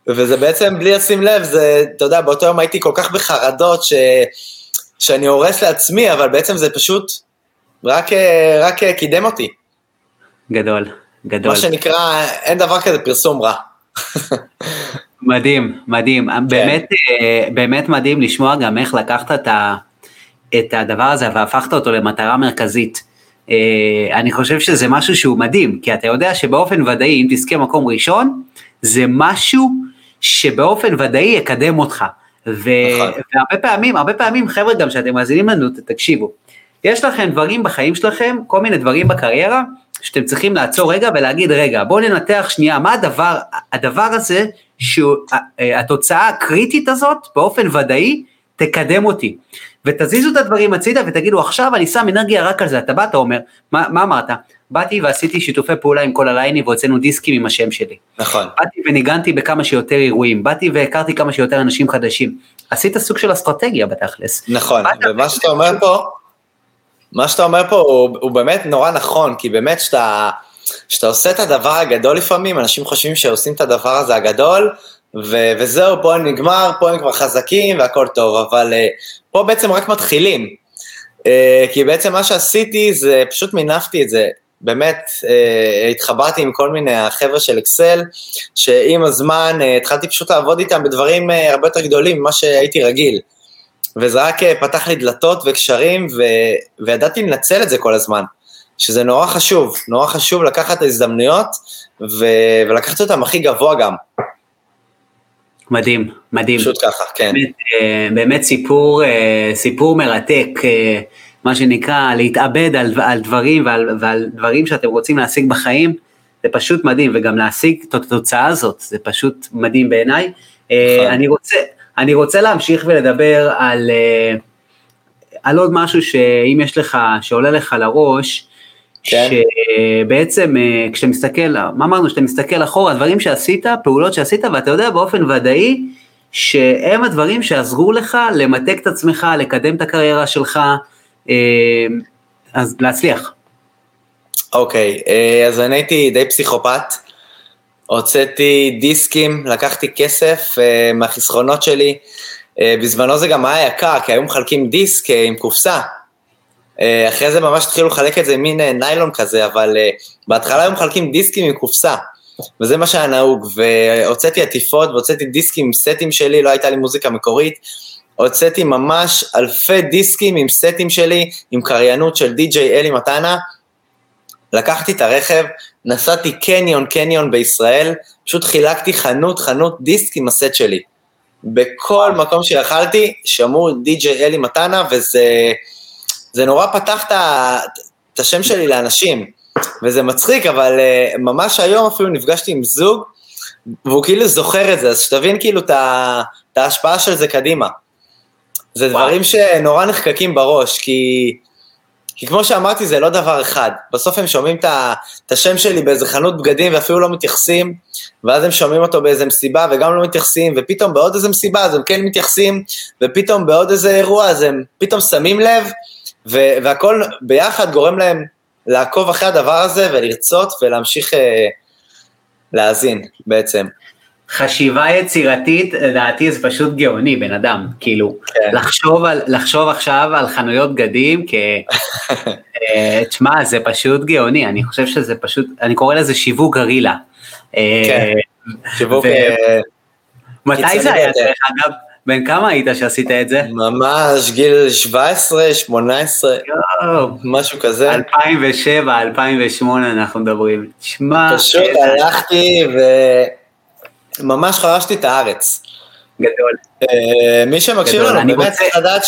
וזה בעצם, בלי לשים לב, זה, אתה יודע, באותו יום הייתי כל כך בחרדות ש, שאני הורס לעצמי, אבל בעצם זה פשוט רק, רק קידם אותי. גדול, גדול. מה שנקרא, אין דבר כזה פרסום רע. מדהים, מדהים. כן. באמת, אה, באמת מדהים לשמוע גם איך לקחת את, ה, את הדבר הזה והפכת אותו למטרה מרכזית. אה, אני חושב שזה משהו שהוא מדהים, כי אתה יודע שבאופן ודאי, אם תזכה מקום ראשון, זה משהו שבאופן ודאי יקדם אותך. ו... נכון. והרבה פעמים, הרבה פעמים, חבר'ה, גם שאתם מאזינים לנו, תקשיבו, יש לכם דברים בחיים שלכם, כל מיני דברים בקריירה, שאתם צריכים לעצור רגע ולהגיד, רגע, בואו ננתח שנייה, מה הדבר, הדבר הזה, שהתוצאה הקריטית הזאת, באופן ודאי, תקדם אותי. ותזיזו את הדברים הצידה ותגידו, עכשיו אני שם אנרגיה רק על זה, אתה בא, אתה אומר, מה, מה אמרת? באתי ועשיתי שיתופי פעולה עם כל הליינים והוצאנו דיסקים עם השם שלי. נכון. באתי וניגנתי בכמה שיותר אירועים, באתי והכרתי כמה שיותר אנשים חדשים. עשית סוג של אסטרטגיה בתכלס. נכון, ומה שאתה אומר פה, מה שאתה אומר פה הוא, הוא באמת נורא נכון, כי באמת שאתה, שאתה עושה את הדבר הגדול לפעמים, אנשים חושבים שעושים את הדבר הזה הגדול, ו- וזהו, פה נגמר, פה הם כבר חזקים והכל טוב, אבל uh, פה בעצם רק מתחילים. Uh, כי בעצם מה שעשיתי זה פשוט מינפתי את זה. באמת uh, התחברתי עם כל מיני החבר'ה של אקסל, שעם הזמן uh, התחלתי פשוט לעבוד איתם בדברים uh, הרבה יותר גדולים ממה שהייתי רגיל. וזה רק uh, פתח לי דלתות וקשרים, ו- וידעתי לנצל את זה כל הזמן. שזה נורא חשוב, נורא חשוב לקחת את ההזדמנויות ו- ולקחת אותם הכי גבוה גם. מדהים, מדהים. פשוט ככה, כן. באמת, אה, באמת סיפור, אה, סיפור מרתק, אה, מה שנקרא, להתאבד על, על דברים ועל, ועל דברים שאתם רוצים להשיג בחיים, זה פשוט מדהים, וגם להשיג את התוצאה הזאת, זה פשוט מדהים בעיניי. נכון. אני רוצה, אני רוצה להמשיך ולדבר על, על עוד משהו שאם יש לך, שעולה לך לראש, כן. שבעצם אה, כשאתה מסתכל, מה אמרנו, כשאתה מסתכל אחורה, דברים שעשית, פעולות שעשית, ואתה יודע באופן ודאי שהם הדברים שעזרו לך למתק את עצמך, לקדם את הקריירה שלך, אה, אז להצליח. אוקיי, אה, אז אני הייתי די פסיכופת, הוצאתי דיסקים, לקחתי כסף מהחסכונות שלי, בזמנו זה גם היה יקר, כי היו מחלקים דיסק עם קופסה, אה, אחרי זה ממש התחילו לחלק את זה מין אה, ניילון כזה, אבל אה, בהתחלה היו מחלקים דיסקים עם קופסה, וזה מה שהיה נהוג, והוצאתי עטיפות והוצאתי דיסקים סטים שלי, לא הייתה לי מוזיקה מקורית, הוצאתי ממש אלפי דיסקים עם סטים שלי, עם קריינות של די.ג'יי אלי מתנה, לקחתי את הרכב, נסעתי קניון קניון בישראל, פשוט חילקתי חנות חנות דיסק עם הסט שלי. בכל מקום שיכלתי, שמעו די.ג'יי אלי מתנה, וזה... זה נורא פתח את השם שלי לאנשים, וזה מצחיק, אבל uh, ממש היום אפילו נפגשתי עם זוג, והוא כאילו זוכר את זה, אז שתבין כאילו את ההשפעה של זה קדימה. זה וואו. דברים שנורא נחקקים בראש, כי, כי כמו שאמרתי, זה לא דבר אחד. בסוף הם שומעים את השם שלי באיזה חנות בגדים ואפילו לא מתייחסים, ואז הם שומעים אותו באיזה מסיבה וגם לא מתייחסים, ופתאום בעוד איזה מסיבה אז הם כן מתייחסים, ופתאום בעוד איזה אירוע אז הם פתאום שמים לב, ו- והכל ביחד גורם להם לעקוב אחרי הדבר הזה ולרצות ולהמשיך אה, להאזין בעצם. חשיבה יצירתית, לדעתי זה פשוט גאוני, בן אדם, כאילו, כן. לחשוב, על, לחשוב עכשיו על חנויות בגדים, כ... <laughs> אה, תשמע, זה פשוט גאוני, אני חושב שזה פשוט, אני קורא לזה שיווק גרילה. אה, כן, שיווק... ו... אה, מתי זה היה, דרך אגב? בן כמה היית שעשית את זה? ממש, גיל 17, 18, יו, משהו כזה. 2007, 2008 אנחנו מדברים. תשמע... פשוט הלכתי וממש חרשתי את הארץ. גדול. אה, מי שמקשיב לנו באמת צריך לדעת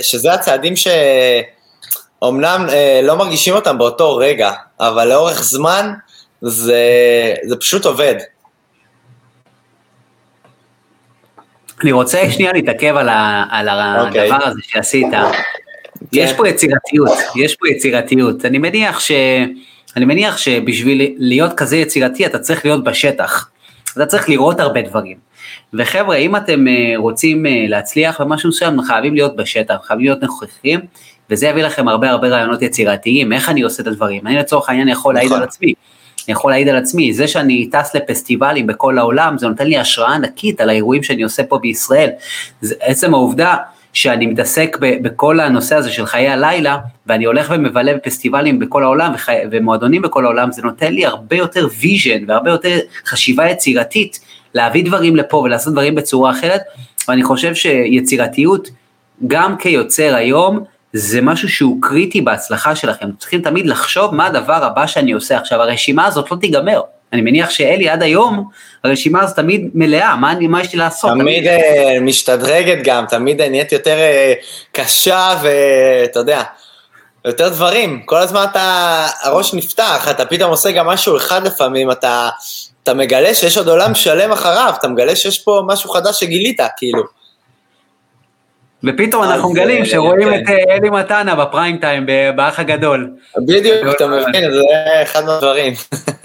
שזה הצעדים שאומנם אה, לא מרגישים אותם באותו רגע, אבל לאורך זמן זה, זה פשוט עובד. אני רוצה שנייה להתעכב על, ה, על אוקיי. הדבר okay. הזה שעשית. Okay. יש כן. פה יצירתיות, יש פה יצירתיות. אני מניח, ש, אני מניח שבשביל להיות כזה יצירתי אתה צריך להיות בשטח. אתה צריך לראות הרבה דברים. וחבר'ה, אם אתם אה, רוצים אה, להצליח במשהו מסוים, חייבים להיות בשטח, חייבים להיות נוכחים, וזה יביא לכם הרבה הרבה רעיונות יצירתיים, איך אני עושה את הדברים. אני לצורך העניין יכול להעיד נכון. על עצמי. אני יכול להעיד על עצמי, זה שאני טס לפסטיבלים בכל העולם, זה נותן לי השראה ענקית על האירועים שאני עושה פה בישראל. זה עצם העובדה שאני מתעסק ב- בכל הנושא הזה של חיי הלילה, ואני הולך ומבלה בפסטיבלים בכל העולם וחי, ומועדונים בכל העולם, זה נותן לי הרבה יותר vision והרבה יותר חשיבה יצירתית להביא דברים לפה ולעשות דברים בצורה אחרת, ואני חושב שיצירתיות, גם כיוצר היום, זה משהו שהוא קריטי בהצלחה שלכם, צריכים תמיד לחשוב מה הדבר הבא שאני עושה. עכשיו, הרשימה הזאת לא תיגמר, אני מניח שאלי עד היום, הרשימה הזאת תמיד מלאה, מה, מה יש לי לעשות? תמיד, תמיד... uh, משתדרגת גם, תמיד נהיית יותר uh, קשה ואתה יודע, יותר דברים, כל הזמן אתה, הראש נפתח, אתה פתאום עושה גם משהו אחד לפעמים, אתה, אתה מגלה שיש עוד עולם שלם אחריו, אתה מגלה שיש פה משהו חדש שגילית, כאילו. ופתאום אנחנו מגלים שרואים את אה, אלי מתנה בפריים טיים, באח הגדול. בדיוק, אתה מבין, זה אחד מהדברים. <laughs>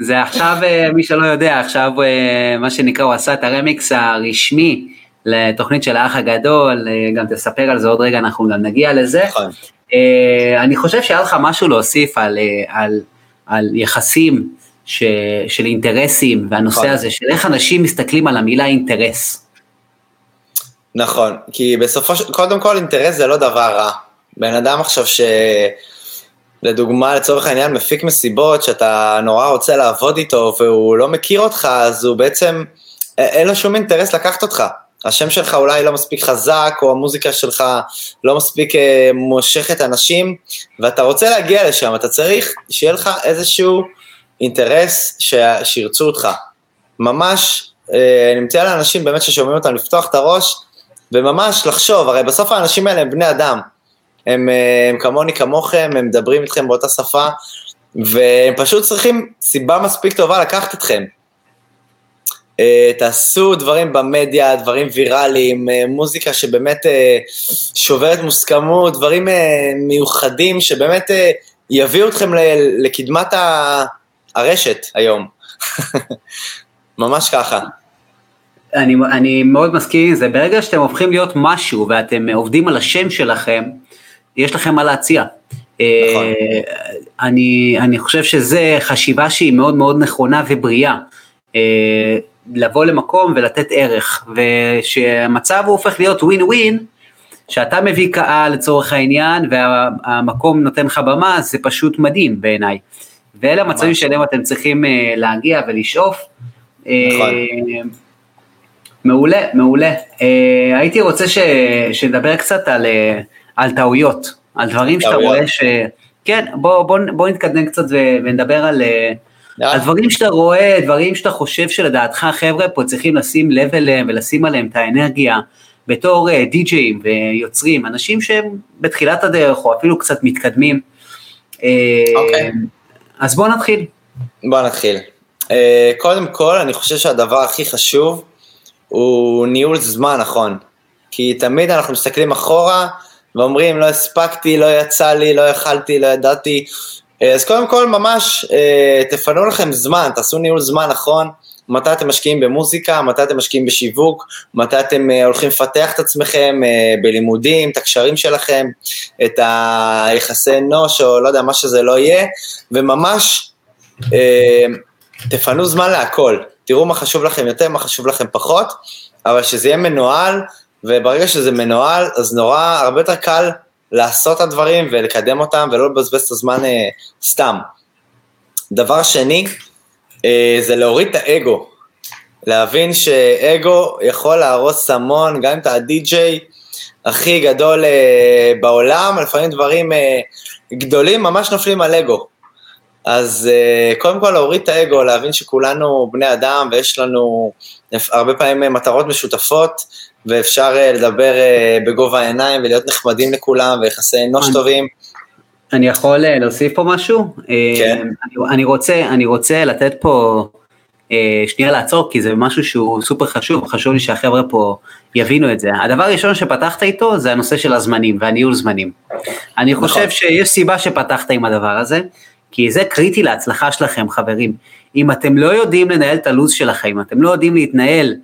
זה עכשיו, אה, מי שלא יודע, עכשיו אה, מה שנקרא, הוא עשה את הרמיקס הרשמי לתוכנית של האח הגדול, גם תספר על זה עוד רגע, אנחנו גם נגיע לזה. נכון. אני חושב שהיה לך משהו להוסיף על, על, על יחסים ש, של אינטרסים, והנושא נכון. הזה של איך אנשים מסתכלים על המילה אינטרס. נכון, כי בסופו של... קודם כל אינטרס זה לא דבר רע. בן אדם עכשיו ש... לדוגמה, לצורך העניין, מפיק מסיבות שאתה נורא רוצה לעבוד איתו והוא לא מכיר אותך, אז הוא בעצם, אין לו שום אינטרס לקחת אותך. השם שלך אולי לא מספיק חזק, או המוזיקה שלך לא מספיק אה, מושכת אנשים, ואתה רוצה להגיע לשם, אתה צריך שיהיה לך איזשהו אינטרס ש... שירצו אותך. ממש, אה, אני מציע לאנשים באמת ששומעים אותם לפתוח את הראש, וממש לחשוב, הרי בסוף האנשים האלה הם בני אדם, הם, הם כמוני כמוכם, הם מדברים איתכם באותה שפה, והם פשוט צריכים סיבה מספיק טובה לקחת אתכם. אה, תעשו דברים במדיה, דברים ויראליים, אה, מוזיקה שבאמת אה, שוברת מוסכמות, דברים מיוחדים שבאמת יביאו אתכם לקדמת הרשת היום. <laughs> ממש ככה. אני, אני מאוד מסכים עם זה, ברגע שאתם הופכים להיות משהו ואתם עובדים על השם שלכם, יש לכם מה להציע. נכון. אני, אני חושב שזו חשיבה שהיא מאוד מאוד נכונה ובריאה. לבוא למקום ולתת ערך, ושהמצב הוא הופך להיות ווין ווין, שאתה מביא קהל לצורך העניין, והמקום נותן לך במה, זה פשוט מדהים בעיניי. ואלה המצבים שאליהם אתם צריכים uh, להגיע ולשאוף. נכון. מעולה, מעולה. הייתי רוצה ש, שנדבר קצת על, על טעויות, על דברים שאתה רואה ש... כן, בוא, בוא, בוא נתקדם קצת ונדבר על... Uh, הדברים שאתה רואה, דברים שאתה חושב שלדעתך חבר'ה פה צריכים לשים לב אליהם ולשים עליהם את האנרגיה בתור אה, די-ג'אים ויוצרים, אנשים שהם בתחילת הדרך או אפילו קצת מתקדמים. אה, אוקיי. אז בואו נתחיל. בואו נתחיל. אה, קודם כל, אני חושב שהדבר הכי חשוב הוא ניהול זמן נכון. כי תמיד אנחנו מסתכלים אחורה ואומרים, לא הספקתי, לא יצא לי, לא יכלתי, לא ידעתי, אה, אז קודם כל ממש אה, תפנו לכם זמן, תעשו ניהול זמן נכון, מתי אתם משקיעים במוזיקה, מתי אתם משקיעים בשיווק, מתי אתם אה, הולכים לפתח את עצמכם בלימודים, את הקשרים שלכם, את היחסי אנוש או לא יודע, מה שזה לא יהיה, וממש תפנו זמן להכל, תראו מה חשוב לכם יותר, מה חשוב לכם פחות, אבל שזה יהיה מנוהל, וברגע שזה מנוהל, אז נורא, הרבה יותר קל לעשות את הדברים ולקדם אותם ולא לבזבז את הזמן אה, סתם. דבר שני, אה, זה להוריד את האגו. להבין שאגו יכול להרוס המון, גם אם אתה הדי-ג'יי הכי גדול אה, בעולם, לפעמים דברים אה, גדולים ממש נופלים על אגו. אז uh, קודם כל להוריד את האגו, להבין שכולנו בני אדם ויש לנו הרבה פעמים מטרות משותפות, ואפשר uh, לדבר uh, בגובה העיניים ולהיות נחמדים לכולם ויחסי אנוש טובים. אני יכול uh, להוסיף פה משהו? כן. אני, אני, רוצה, אני רוצה לתת פה שנייה לעצור, כי זה משהו שהוא סופר חשוב, חשוב לי שהחבר'ה פה יבינו את זה. הדבר הראשון שפתחת איתו זה הנושא של הזמנים והניהול זמנים. אני נכון. חושב שיש סיבה שפתחת עם הדבר הזה. כי זה קריטי להצלחה שלכם, חברים. אם אתם לא יודעים לנהל את הלו"ז שלכם, אם אתם לא יודעים להתנהל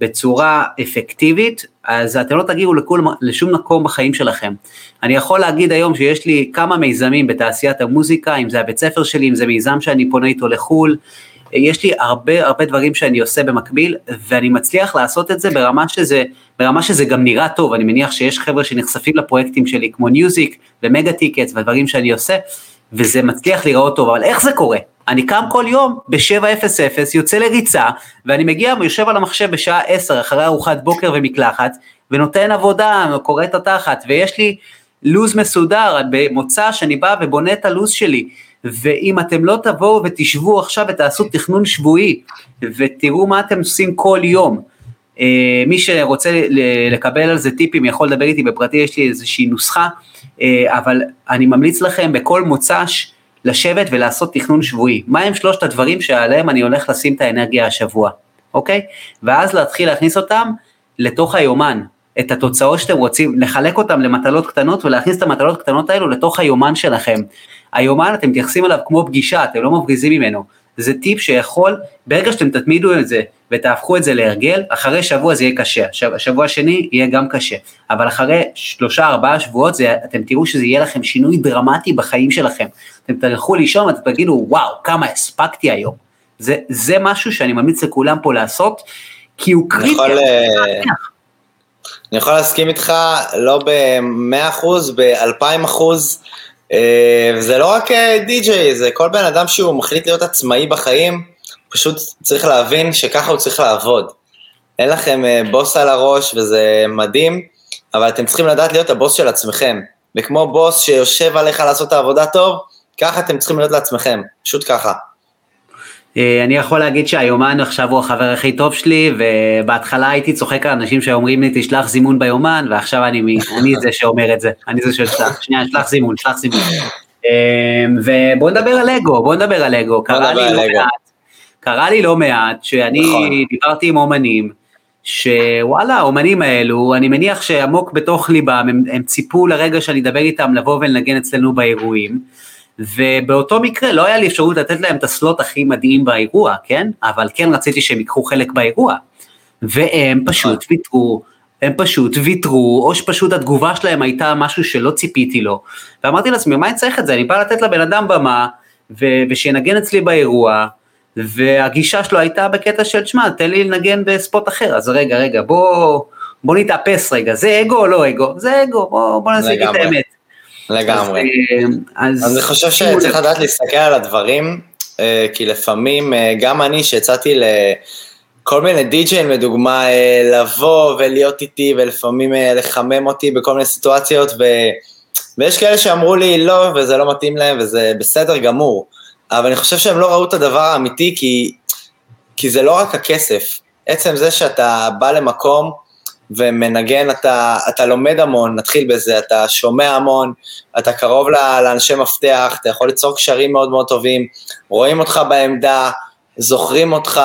בצורה אפקטיבית, אז אתם לא תגיעו לכל, לשום מקום בחיים שלכם. אני יכול להגיד היום שיש לי כמה מיזמים בתעשיית המוזיקה, אם זה הבית ספר שלי, אם זה מיזם שאני פונה איתו לחו"ל, יש לי הרבה הרבה דברים שאני עושה במקביל, ואני מצליח לעשות את זה ברמה שזה, ברמה שזה גם נראה טוב, אני מניח שיש חבר'ה שנחשפים לפרויקטים שלי כמו ניוזיק ומגה טיקטס והדברים שאני עושה, וזה מצליח להיראות טוב, אבל איך זה קורה? אני קם כל יום ב-7:00, יוצא לריצה, ואני מגיע, יושב על המחשב בשעה 10 אחרי ארוחת בוקר ומקלחת, ונותן עבודה, קורע את התחת, ויש לי לו"ז מסודר, במוצ"ש אני בא ובונה את הלו"ז שלי, ואם אתם לא תבואו ותשבו עכשיו ותעשו תכנון שבועי, ותראו מה אתם עושים כל יום, אה, מי שרוצה לקבל על זה טיפים יכול לדבר איתי בפרטי, יש לי איזושהי נוסחה, אה, אבל אני ממליץ לכם בכל מוצ"ש לשבת ולעשות תכנון שבועי. מה הם שלושת הדברים שעליהם אני הולך לשים את האנרגיה השבוע, אוקיי? ואז להתחיל להכניס אותם לתוך היומן, את התוצאות שאתם רוצים, לחלק אותם למטלות קטנות ולהכניס את המטלות הקטנות האלו לתוך היומן שלכם. היומן אתם מתייחסים אליו כמו פגישה, אתם לא מפגיזים ממנו. זה טיפ שיכול, ברגע שאתם תתמידו את זה ותהפכו את זה להרגל, אחרי שבוע זה יהיה קשה, שבוע שני יהיה גם קשה, אבל אחרי שלושה ארבעה שבועות זה, אתם תראו שזה יהיה לכם שינוי דרמטי בחיים שלכם. אתם תלכו לישון ואתם תגידו וואו כמה הספקתי היום. זה, זה משהו שאני ממליץ לכולם פה לעשות, כי הוא קריטי. יכול, אה, אני יכול להסכים איתך לא ב-100%, ב-2000%. אה, זה לא רק אה, די-ג'יי, זה כל בן אדם שהוא מחליט להיות עצמאי בחיים, פשוט צריך להבין שככה הוא צריך לעבוד. אין לכם אה, בוס על הראש וזה מדהים, אבל אתם צריכים לדעת להיות הבוס של עצמכם. וכמו בוס שיושב עליך לעשות את העבודה טוב, ככה אתם צריכים להיות לעצמכם, פשוט ככה. אה, אני יכול להגיד שהיומן עכשיו הוא החבר הכי טוב שלי, ובהתחלה הייתי צוחק על אנשים שאומרים לי תשלח זימון ביומן, ועכשיו אני, <laughs> אני זה שאומר את זה, אני זה ששלח, שנייה, שלח זימון, שלח זימון. אה, ובוא נדבר על אגו, בוא נדבר על אגו, קרה לי לא מעט, קרה לי לא מעט, שאני נכון. דיברתי עם אומנים, שוואלה, האומנים האלו, אני מניח שעמוק בתוך ליבם, הם, הם ציפו לרגע שאני אדבר איתם לבוא ולנגן אצלנו באירועים. ובאותו מקרה לא היה לי אפשרות לתת להם את הסלוט הכי מדהים באירוע, כן? אבל כן רציתי שהם ייקחו חלק באירוע. והם פשוט ויתרו, הם פשוט ויתרו, או שפשוט התגובה שלהם הייתה משהו שלא ציפיתי לו. ואמרתי לעצמי, מה אני צריך את זה? אני בא לתת לבן אדם במה, ושינגן אצלי באירוע, והגישה שלו הייתה בקטע של, שמע, תן לי לנגן בספוט אחר. אז רגע, רגע, בוא, בוא נתאפס רגע, זה אגו או לא אגו? זה אגו, בוא, בוא נשיג את האמת. לגמרי. אז, אז, אז אני חושב שצריך לדעת להסתכל על הדברים, אה, כי לפעמים, אה, גם אני שיצאתי לכל מיני די-ג'יין לדוגמה, אה, לבוא ולהיות איתי ולפעמים לחמם אותי בכל מיני סיטואציות, ו... ויש כאלה שאמרו לי לא, וזה לא מתאים להם, וזה בסדר גמור. אבל אני חושב שהם לא ראו את הדבר האמיתי, כי, כי זה לא רק הכסף. עצם זה שאתה בא למקום, ומנגן, אתה, אתה לומד המון, נתחיל בזה, אתה שומע המון, אתה קרוב לאנשי מפתח, אתה יכול ליצור קשרים מאוד מאוד טובים, רואים אותך בעמדה, זוכרים אותך,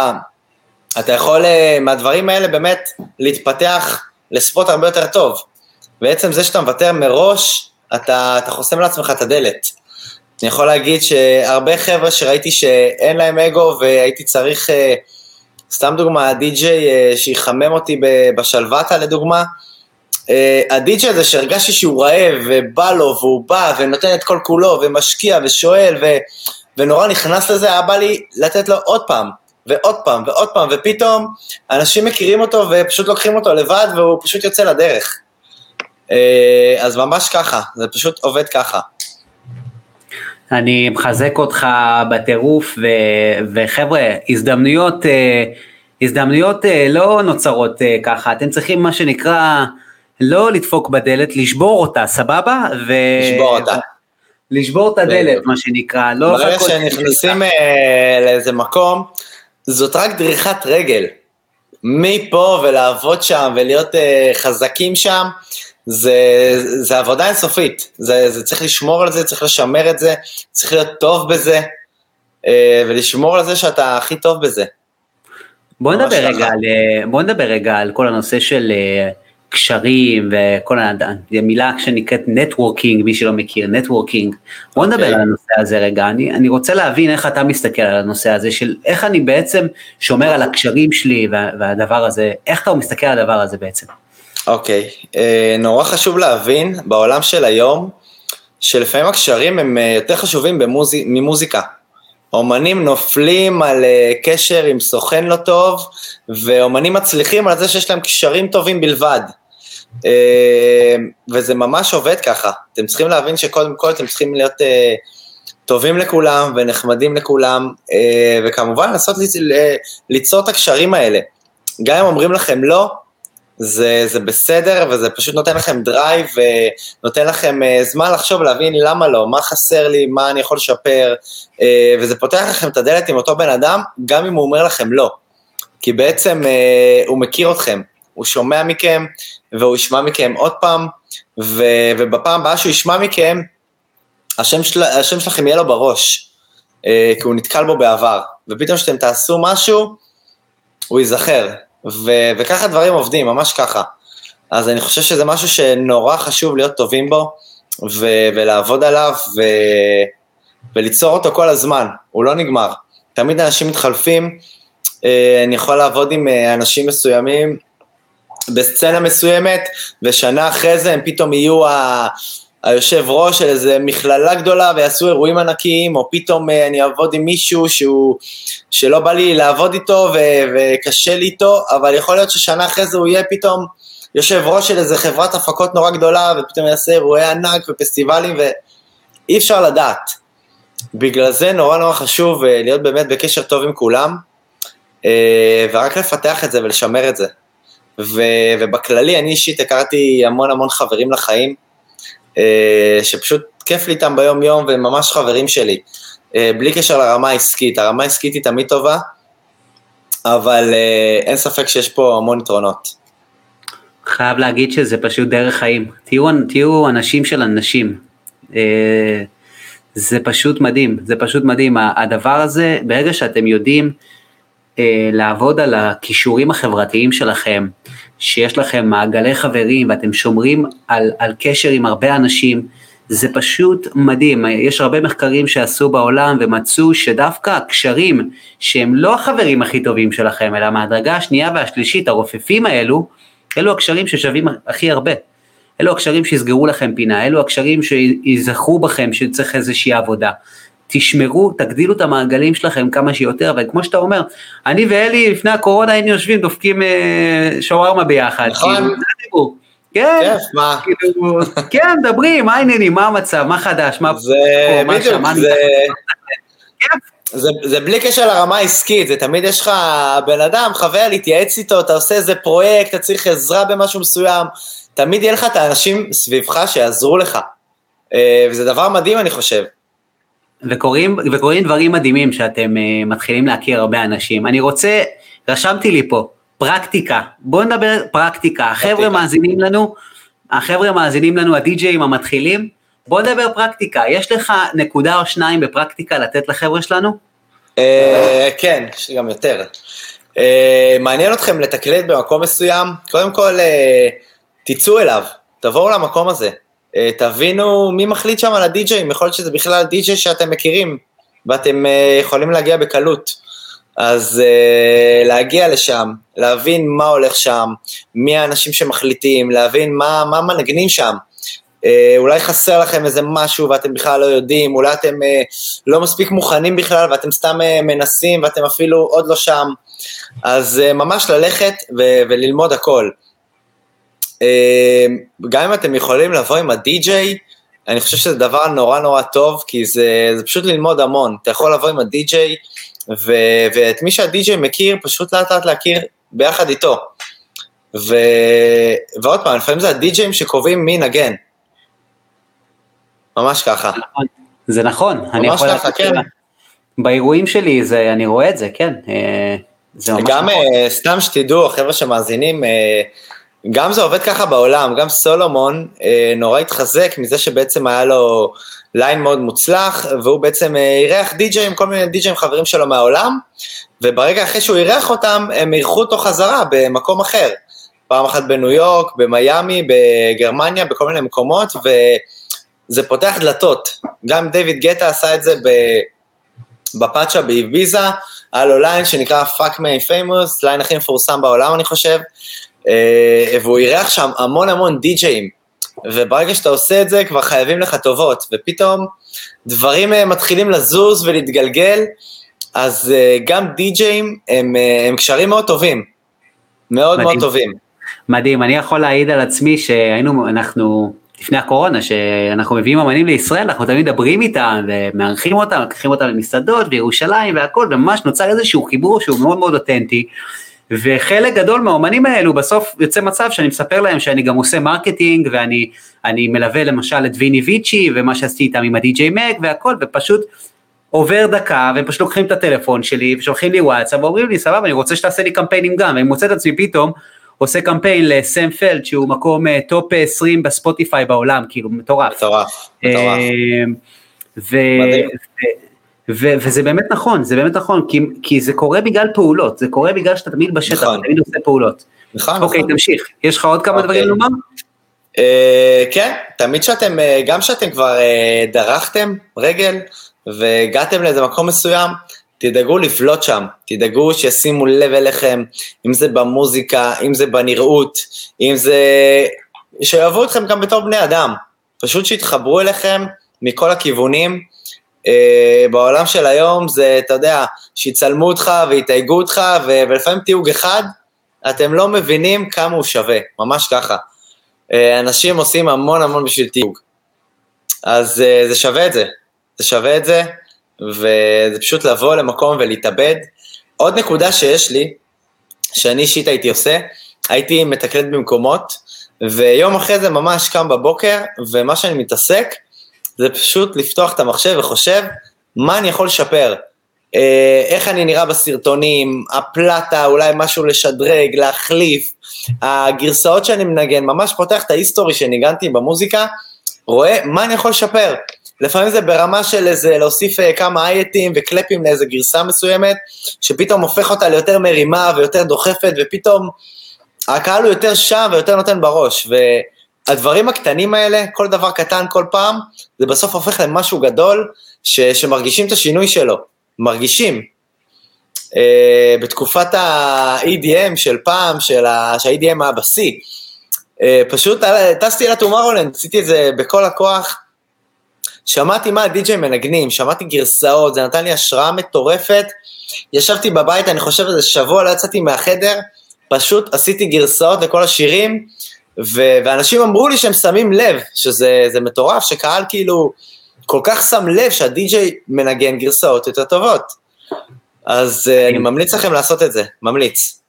אתה יכול אה, מהדברים האלה באמת להתפתח לספורט הרבה יותר טוב. בעצם זה שאתה מוותר מראש, אתה, אתה חוסם לעצמך את הדלת. אני יכול להגיד שהרבה חבר'ה שראיתי שאין להם אגו והייתי צריך... Uh, סתם דוגמה, הדי-ג'יי אה, שיחמם אותי בשלוותה לדוגמה, אה, הדי-ג'יי הזה שהרגשתי שהוא רעב ובא לו והוא בא ונותן את כל כולו ומשקיע ושואל ו... ונורא נכנס לזה, היה בא לי לתת לו עוד פעם ועוד פעם ועוד פעם ופתאום אנשים מכירים אותו ופשוט לוקחים אותו לבד והוא פשוט יוצא לדרך. אה, אז ממש ככה, זה פשוט עובד ככה. אני מחזק אותך בטירוף, וחבר'ה, הזדמנויות, אה, הזדמנויות אה, לא נוצרות אה, ככה, אתם צריכים מה שנקרא, לא לדפוק בדלת, לשבור אותה, סבבה? ו... לשבור אותה. לשבור את הדלת, מה שנקרא, לא... ברגע שנכנסים לאיזה מקום, זאת רק דריכת רגל. מפה ולעבוד שם ולהיות חזקים שם, זה, זה עבודה אינסופית, זה, זה צריך לשמור על זה, צריך לשמר את זה, צריך להיות טוב בזה, אה, ולשמור על זה שאתה הכי טוב בזה. בוא נדבר רגע, על, אה, בוא נדבר רגע על כל הנושא של אה, קשרים וכל המילה שנקראת networking, מי שלא מכיר, networking. בוא נדבר אוקיי. אוקיי. על הנושא הזה רגע, אני, אני רוצה להבין איך אתה מסתכל על הנושא הזה של איך אני בעצם שומר על הקשרים שלי והדבר הזה, איך אתה מסתכל על הדבר הזה בעצם. אוקיי, אוקיי. אה, אה, נורא חשוב להבין בעולם של היום, שלפעמים הקשרים הם אה, יותר חשובים במוזיק, ממוזיקה. אומנים נופלים על אה, קשר עם סוכן לא טוב, ואומנים מצליחים על זה שיש להם קשרים טובים בלבד. אה, וזה ממש עובד ככה. אתם צריכים להבין שקודם כל אתם צריכים להיות אה, טובים לכולם ונחמדים לכולם, אה, וכמובן לנסות ליצור את הקשרים האלה. גם אם אומרים לכם לא, זה, זה בסדר, וזה פשוט נותן לכם drive, ונותן לכם אה, זמן לחשוב, להבין למה לא, מה חסר לי, מה אני יכול לשפר, uh, וזה פותח לכם את הדלת עם אותו בן אדם, גם אם הוא אומר לכם לא. כי בעצם הוא מכיר אתכם, הוא שומע מכם, והוא ישמע מכם עוד פעם, ו, ובפעם הבאה שהוא ישמע מכם, השם, של, השם שלכם יהיה לו בראש, כי הוא נתקל בו בעבר, ופתאום כשאתם תעשו משהו, הוא ייזכר, ו- וככה דברים עובדים, ממש ככה. אז אני חושב שזה משהו שנורא חשוב להיות טובים בו, ו- ולעבוד עליו, ו- וליצור אותו כל הזמן, הוא לא נגמר. תמיד אנשים מתחלפים, אה, אני יכול לעבוד עם אה, אנשים מסוימים בסצנה מסוימת, ושנה אחרי זה הם פתאום יהיו ה... היושב ראש של איזה מכללה גדולה ויעשו אירועים ענקיים, או פתאום אה, אני אעבוד עם מישהו שהוא, שלא בא לי לעבוד איתו ו- וקשה לי איתו, אבל יכול להיות ששנה אחרי זה הוא יהיה פתאום יושב ראש של איזה חברת הפקות נורא גדולה, ופתאום יעשה אירועי ענק ופסטיבלים, ואי אפשר לדעת. בגלל זה נורא נורא חשוב אה, להיות באמת בקשר טוב עם כולם, אה, ורק לפתח את זה ולשמר את זה. ו- ובכללי, אני אישית הכרתי המון המון חברים לחיים, לחיים, בלי קשר לרמה העסקית, הרמה העסקית היא תמיד טובה, אבל אין ספק שיש פה המון יתרונות. חייב להגיד שזה פשוט דרך חיים. תהיו, תהיו אנשים של אנשים. זה פשוט מדהים, זה פשוט מדהים. הדבר הזה, ברגע שאתם יודעים אה, לעבוד על הכישורים החברתיים שלכם, שיש לכם מעגלי חברים ואתם שומרים על, על קשר עם הרבה אנשים, זה פשוט מדהים. יש הרבה מחקרים שעשו בעולם ומצאו שדווקא הקשרים שהם לא החברים הכי טובים שלכם, אלא מהדרגה השנייה והשלישית, הרופפים האלו, אלו הקשרים ששווים הכי הרבה. אלו הקשרים שיסגרו לכם פינה, אלו הקשרים שיזכרו בכם שצריך איזושהי עבודה. תשמרו, תגדילו את המעגלים שלכם כמה שיותר, וכמו שאתה אומר, אני ואלי לפני הקורונה היינו יושבים, דופקים אה, שווארמה ביחד. נכון. כאילו, כן? כאילו, כן, מדברים, מה העניינים, מה המצב, מה חדש, מה... זה בדיוק, זה... זה, זה בלי קשר לרמה העסקית, זה תמיד יש לך בן אדם, חבר, להתייעץ איתו, אתה עושה איזה פרויקט, אתה צריך עזרה במשהו מסוים, תמיד יהיה לך את האנשים סביבך שיעזרו לך. אה, וזה דבר מדהים, אני חושב. וקורים, וקורים דברים מדהימים שאתם uh, מתחילים להכיר הרבה אנשים. אני רוצה, רשמתי לי פה, פרקטיקה. בואו נדבר פרקטיקה. החבר'ה מאזינים לנו, החבר'ה מאזינים לנו, הדי-ג'אים המתחילים, בואו נדבר פרקטיקה. יש לך נקודה או שניים בפרקטיקה לתת לחבר'ה שלנו? Uh, כן, יש לי גם יותר. Uh, מעניין אתכם לתקלט במקום מסוים? קודם כל, תצאו אליו, תבואו למקום הזה. אה, תבינו מי מחליט שם על הדי-ג'אים, יכול להיות שזה בכלל די-ג'יי שאתם מכירים, ואתם אה, יכולים להגיע בקלות. אז uh, להגיע לשם, להבין מה הולך שם, מי האנשים שמחליטים, להבין מה, מה מנגנים שם. Uh, אולי חסר לכם איזה משהו ואתם בכלל לא יודעים, אולי אתם uh, לא מספיק מוכנים בכלל ואתם סתם uh, מנסים ואתם אפילו עוד לא שם. אז uh, ממש ללכת ו- וללמוד הכל. אמ, גם אם אתם יכולים לבוא עם הדי-ג'יי, אני חושב שזה דבר נורא נורא טוב, כי זה, זה פשוט ללמוד המון. אתה יכול לבוא עם הדי-ג'יי, ו- ואת מי שהדי-ג'יי מכיר, פשוט לאט לאט להכיר ביחד איתו. ו... ועוד פעם, לפעמים זה הדי-ג'אים שקובעים מי נגן. ממש ככה. זה נכון, אני יכול... ממש ככה, כן. באירועים שלי זה, אני רואה את זה, כן. אה, זה ממש גם נכון. אה, סתם שתדעו, החבר'ה שמאזינים, אה, גם זה עובד ככה בעולם, גם סולומון אה, נורא התחזק מזה שבעצם היה לו ליין מאוד מוצלח, והוא בעצם אה, אירח די-ג'אים, כל מיני די-ג'אים חברים שלו מהעולם, וברגע אחרי שהוא אירח אותם, הם אירחו אותו חזרה במקום אחר. פעם אחת בניו יורק, במיאמי, בגרמניה, בכל מיני מקומות, וזה פותח דלתות. גם דיוויד גטה עשה את זה בפאצ'ה באיביזה, היה לו ליין שנקרא Fuck me famous, ליין הכי מפורסם בעולם אני חושב, והוא אירח שם המון המון די-ג'אים, וברגע שאתה עושה את זה כבר חייבים לך טובות, ופתאום דברים אה, מתחילים לזוז ולהתגלגל, אז אה, גם די-ג'אים הם, הם קשרים מאוד טובים, מאוד מדהים. מאוד טובים. מדהים, אני יכול להעיד על עצמי שהיינו, אנחנו, לפני הקורונה, שאנחנו מביאים אמנים לישראל, אנחנו תמיד מדברים איתם ומארחים אותם, לוקחים אותם למסעדות בירושלים והכל, וממש נוצר איזשהו חיבור שהוא מאוד מאוד אותנטי. וחלק גדול מהאומנים האלו בסוף יוצא מצב שאני מספר להם שאני גם עושה marketing ואני מלווה למשל את ויני ויצ'י ומה שעשיתי איתם עם ה DJ Mag והכל ופשוט עובר דקה והם פשוט לוקחים את הטלפון שלי ושולחים לי וואטסאפ ואומרים לי סבבה אני רוצה שתעשה לי קמפיינים גם ואני מוצא את עצמי פתאום עושה קמפיין לסם פלדט שהוא מקום top אה, 20 בספוטיפיי בעולם כאילו מטורף. מטורף, מטורף. ו- וזה באמת נכון, זה באמת נכון, כי, כי זה קורה בגלל פעולות, זה קורה בגלל שאתה תמיד בשטח, נכון. תמיד עושה פעולות. נכון, אוקיי, נכון. תמשיך, יש לך עוד כמה אוקיי. דברים לומר? אה, כן, תמיד שאתם, uh, גם שאתם כבר uh, דרכתם רגל והגעתם לאיזה מקום מסוים, תדאגו לבלוט שם, תדאגו שישימו לב אליכם, אם זה במוזיקה, אם זה בנראות, אם זה... שיאהבו אתכם גם בתור בני אדם, פשוט שיתחברו אליכם מכל הכיוונים, אה, בעולם של היום זה, אתה יודע, שיצלמו אותך ויתייגו אותך, ולפעמים תיוג אחד, אתם לא מבינים כמה הוא שווה, ממש ככה. אה, אנשים עושים המון המון בשביל תיוג. אז אה, זה שווה את זה, זה שווה את זה, וזה פשוט לבוא למקום ולהתאבד. עוד נקודה שיש לי, שאני אישית הייתי עושה, הייתי מתקלט במקומות, ויום אחרי זה ממש קם בבוקר, ומה שאני מתעסק, זה פשוט לפתוח את המחשב וחושב מה אני יכול לשפר? אה, איך אני נראה בסרטונים, הפלטה, אולי משהו לשדרג, להחליף, הגרסאות שאני מנגן, ממש פותח את ההיסטורי שניגנתי במוזיקה, רואה מה אני יכול לשפר. לפעמים זה ברמה של איזה להוסיף אה, כמה אייטים וקלפים לאיזה גרסה מסוימת, שפתאום הופך אותה ליותר מרימה ויותר דוחפת, ופתאום הקהל הוא יותר שם ויותר נותן בראש. והדברים הקטנים האלה, כל דבר קטן כל פעם, זה בסוף הופך למשהו גדול, ש, שמרגישים את השינוי שלו. מרגישים. Uh, בתקופת ה-EDM של פעם, של ה- שה-EDM היה בשיא, uh, פשוט טסתי לטומארולנד, עשיתי את זה בכל הכוח, שמעתי מה הדי-ג'יי מנגנים, שמעתי גרסאות, זה נתן לי השראה מטורפת, ישבתי בבית, אני חושב איזה שבוע, לא יצאתי מהחדר, פשוט עשיתי גרסאות לכל השירים, ו- ואנשים אמרו לי שהם שמים לב, שזה מטורף, שקהל כאילו כל כך שם לב שהדי-ג'יי מנגן גרסאות יותר טובות. אז uh, אני ממליץ לכם לעשות את זה, ממליץ.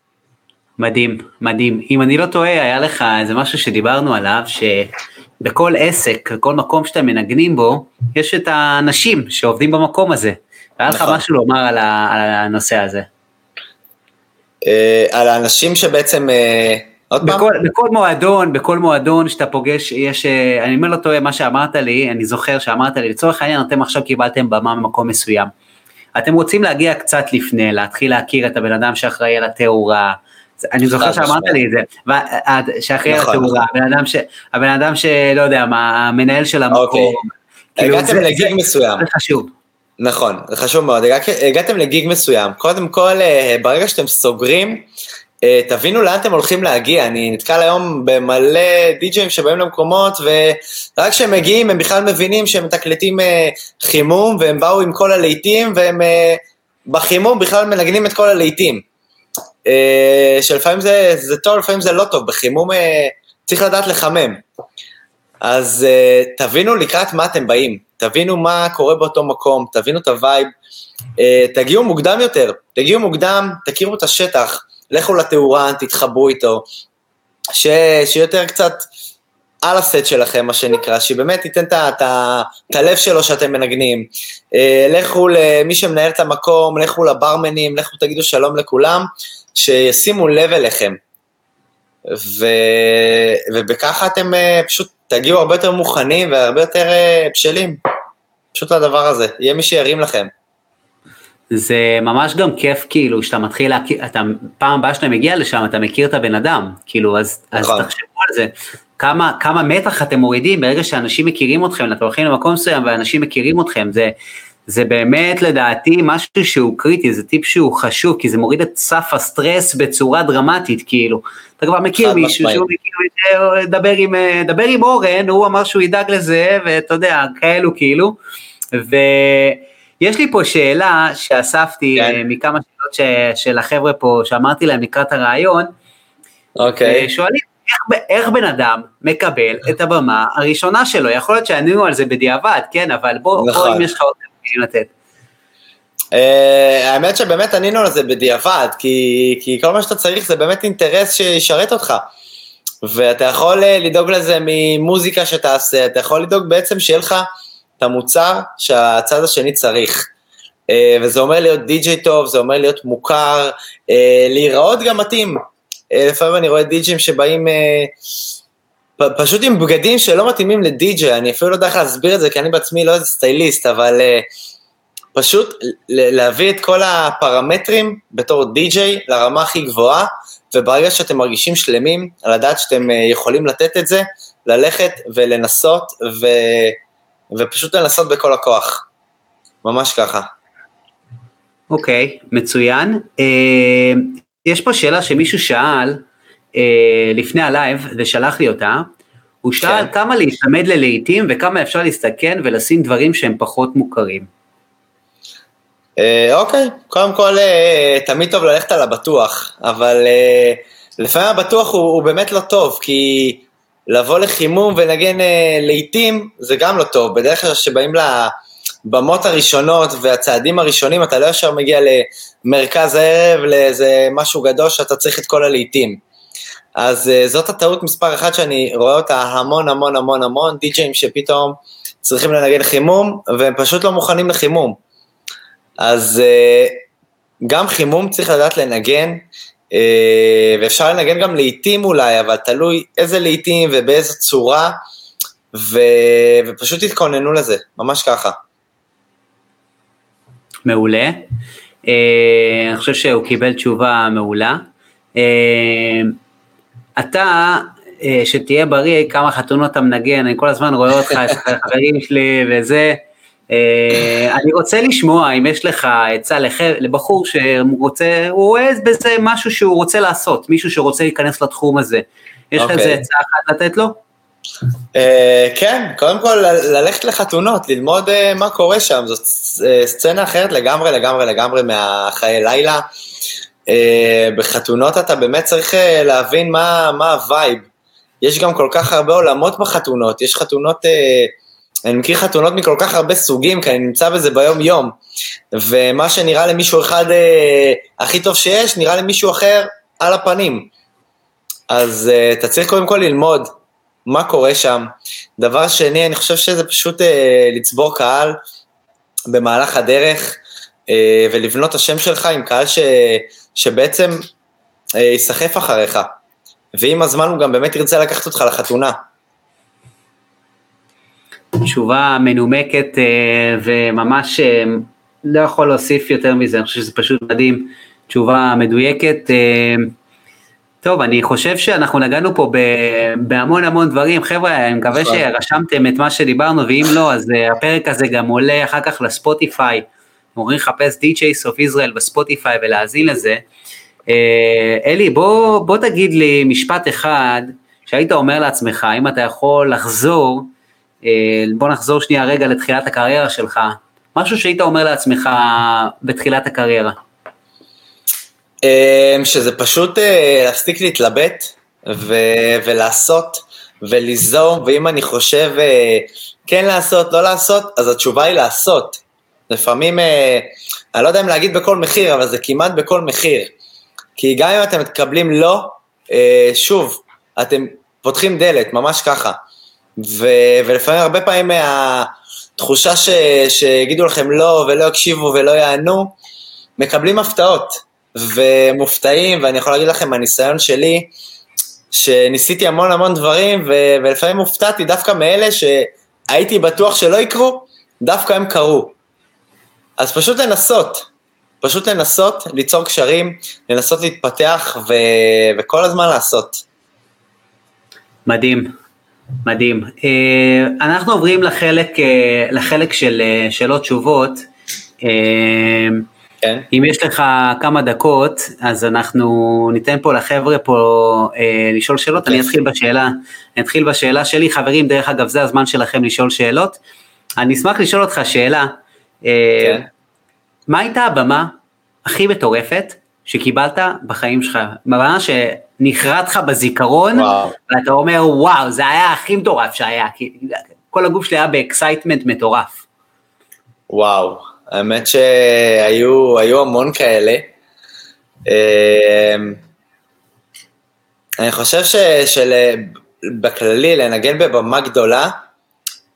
מדהים, מדהים. אם אני לא טועה, היה לך איזה משהו שדיברנו עליו, שבכל עסק, כל מקום שאתם מנגנים בו, יש את האנשים שעובדים במקום הזה. והיה לך נכון. משהו לומר על, ה, על הנושא הזה. Uh, על האנשים שבעצם... Uh, עוד בכל? בכל מועדון, בכל מועדון שאתה פוגש, יש, אה, אני אומר לא טועה, מה שאמרת לי, אני זוכר שאמרת לי, לצורך העניין אתם עכשיו קיבלתם במה במקום מסוים. אתם רוצים להגיע קצת לפני, להתחיל להכיר את הבן אדם שאחראי על התאורה, אני זוכר שאמרת לי את זה, שאחראי על נכון, התאורה, נכון. הבן אדם, ש, הבן אדם שלא יודע מה, המנהל של המקום. אוקיי. כאילו, הגעתם לגיג מסוים. זה חשוב. נכון, זה חשוב מאוד. הגעתם לגיג מסוים. קודם כל, אה, ברגע שאתם סוגרים, תבינו לאן אתם הולכים להגיע, אני נתקל היום במלא די-ג'אים שבאים למקומות ורק כשהם מגיעים הם בכלל מבינים שהם מתקלטים אה, חימום והם באו עם כל הלהיטים והם אה, בחימום בכלל מנגנים את כל הלהיטים. שלפעמים זה, זה טוב, לפעמים זה לא טוב, בחימום צריך לדעת לחמם. אז תבינו לקראת מה אתם באים, תבינו מה קורה באותו מקום, תבינו את ה vibe, תגיעו מוקדם יותר, תגיעו מוקדם, תכירו את השטח. לכו לתאורן, תתחברו איתו, ש... שיותר קצת על הסט שלכם, מה שנקרא, שבאמת ייתן את הלב שלו שאתם מנגנים. אה, לכו למי שמנהל את המקום, לכו לברמנים, לכו תגידו שלום לכולם, שישימו לב אליכם. ו... ובככה אתם אה, פשוט תגיעו הרבה יותר מוכנים והרבה יותר אה, בשלים. פשוט לדבר הזה, יהיה מי שירים לכם. זה ממש גם כיף כאילו שאתה מתחיל להכיר, אתה פעם הבאה שאתה מגיע לשם אתה מכיר את הבן אדם, כאילו אז, אז נכון. תחשבו על זה, כמה, כמה מתח אתם מורידים ברגע שאנשים מכירים אתכם, אתם הולכים למקום מסוים ואנשים מכירים אתכם, זה, זה באמת לדעתי משהו שהוא קריטי, זה טיפ שהוא חשוב, כי זה מוריד את סף הסטרס בצורה דרמטית, כאילו, אתה כבר מכיר מישהו שהוא מכיר, דבר עם, דבר עם אורן, הוא אמר שהוא ידאג לזה, ואתה יודע, כאלו כאילו, ו... יש לי פה שאלה שאספתי כן. אה, מכמה שאלות ש, של החבר'ה פה, שאמרתי להם לקראת הרעיון. אוקיי. שואלים איך, איך בן אדם מקבל את הבמה הראשונה שלו, יכול להיות שענינו על זה בדיעבד, כן, אבל בוא, נכון. בוא אם יש לך עוד נתונים לתת. Uh, האמת שבאמת ענינו על זה בדיעבד, כי, כי כל מה שאתה צריך זה באמת אינטרס שישרת אותך. ואתה יכול לדאוג לזה ממוזיקה שתעשה, אתה יכול לדאוג בעצם שיהיה לך את המוצר שהצד השני צריך. אה, וזה אומר להיות די-ג'יי טוב, זה אומר להיות מוכר, אה, להיראות גם מתאים. אה, לפעמים אני רואה די-ג'ים שבאים פשוט עם בגדים שלא מתאימים לדי-ג'יי, אני אפילו לא יודע איך להסביר את זה, כי אני בעצמי לא איזה סטייליסט, אבל פשוט להביא את כל הפרמטרים בתור די-ג'יי לרמה הכי גבוהה, וברגע שאתם מרגישים שלמים, לדעת שאתם יכולים לתת את זה, ללכת ולנסות, ו... ופשוט לנסות בכל הכוח. ממש ככה. אוקיי, okay, מצוין. Uh, יש פה שאלה שמישהו שאל אה, לפני ה live, ושלח לי אותה. הוא שאל כן. כמה להיצמד ללהיטים וכמה אפשר להסתכן ולשים דברים שהם פחות מוכרים. אה, אוקיי, uh, okay. קודם כל uh, תמיד טוב ללכת על הבטוח, אבל uh, לפעמים הבטוח הוא, הוא באמת לא טוב, כי לבוא לחימום ולנגן אה, לעיתים, זה גם לא טוב. בדרך כלל כשבאים לבמות הראשונות והצעדים הראשונים, אתה לא ישר מגיע למרכז הערב, לאיזה משהו גדול שאתה צריך את כל הלעיתים. אז אה, זאת הטעות מספר אחת שאני רואה אותה המון המון המון המון, די-ג'אים שפתאום צריכים לנגן חימום, והם פשוט לא מוכנים לחימום. אז אה, גם חימום צריך לדעת לנגן, ואפשר לנגן גם לעיתים אולי, אבל תלוי איזה לעיתים ובאיזה צורה, ו... ופשוט תתכוננו לזה, ממש ככה. מעולה. אה, אני חושב שהוא קיבל תשובה מעולה. אתה, שתהיה בריא, כמה חתונות אתה מנגן, אני כל הזמן רואה אותך, יש לך חברים שלי וזה. אה, אני רוצה לשמוע אם יש לך עצה לבחור שרוצה, הוא רואה בזה משהו שהוא רוצה לעשות, מישהו שרוצה להיכנס לתחום הזה. יש לך איזה אוקיי. עצה אחת לתת לו? אה, כן, קודם כל ללכת לחתונות, ללמוד אה, מה קורה שם, זאת סצנה אחרת לגמרי, לגמרי, לגמרי מהחיי לילה. בחתונות אתה באמת צריך להבין מה ה vibe. יש גם כל כך הרבה עולמות בחתונות, יש חתונות... אני מכיר חתונות מכל כך הרבה סוגים, כי אני נמצא בזה ביום-יום, ומה שנראה למישהו אחד אה, הכי טוב שיש, נראה למישהו אחר על הפנים. אז אה, אתה צריך קודם כל ללמוד מה קורה שם. דבר שני, אני חושב שזה פשוט אה, לצבור קהל במהלך הדרך, אה, ולבנות את השם שלך עם קהל ש, שבעצם אה, ייסחף אחריך. ועם הזמן הוא גם באמת ירצה לקחת אותך לחתונה. תשובה מנומקת אה, וממש אה, לא יכול להוסיף יותר מזה, אני חושב שזה פשוט מדהים, תשובה מדויקת. אה, טוב, אני חושב שאנחנו נגענו פה בהמון המון דברים, חבר'ה, אני מקווה נכון. שרשמתם את מה שדיברנו, ואם לא, אז הפרק הזה גם עולה אחר כך לספוטיפיי, אומרים לחפש DJ of Israel בספוטיפיי ולהאזין לזה. אלי, בוא, בוא תגיד לי משפט אחד שהיית אומר לעצמך, אם אתה יכול לחזור בוא נחזור שנייה רגע לתחילת הקריירה שלך, משהו שהיית אומר לעצמך בתחילת הקריירה. אה, שזה פשוט אה, להפסיק להתלבט ו- ולעשות וליזום, ואם אני חושב כן לעשות, לא לעשות, אז התשובה היא לעשות. לפעמים, אני לא יודע אם להגיד בכל מחיר, אבל זה כמעט בכל מחיר. כי גם אם אתם מקבלים לא, שוב, אתם פותחים דלת, ממש ככה. ו, ולפעמים הרבה פעמים מהתחושה ש, שיגידו לכם לא ולא יקשיבו ולא יענו, מקבלים הפתעות ומופתעים, ואני יכול להגיד לכם מהניסיון שלי, שניסיתי המון המון דברים, ו, ולפעמים הופתעתי דווקא מאלה שהייתי בטוח שלא יקרו, דווקא הם קרו. אז פשוט לנסות, פשוט לנסות ליצור קשרים, לנסות להתפתח ו, וכל הזמן לעשות. מדהים. מדהים. אה, אנחנו עוברים לחלק, אה, לחלק של אה, שאלות תשובות. כן. אם יש לך כמה דקות, אז אנחנו ניתן פה לחבר'ה פה לשאול שאלות. כן. אני אתחיל בשאלה, אני אתחיל בשאלה שלי. חברים, דרך אגב, זה הזמן שלכם לשאול שאלות. אני אשמח לשאול אותך שאלה. כן. מה הייתה הבמה הכי מטורפת שקיבלת בחיים שלך? במה נחרט לך בזיכרון, וואו. ואתה אומר, וואו, זה היה הכי מטורף שהיה, כי כל הגוף שלי היה ב excitement מטורף. וואו, האמת שהיו המון כאלה. אמ, אני חושב שבכללי, לנגן בבמה גדולה,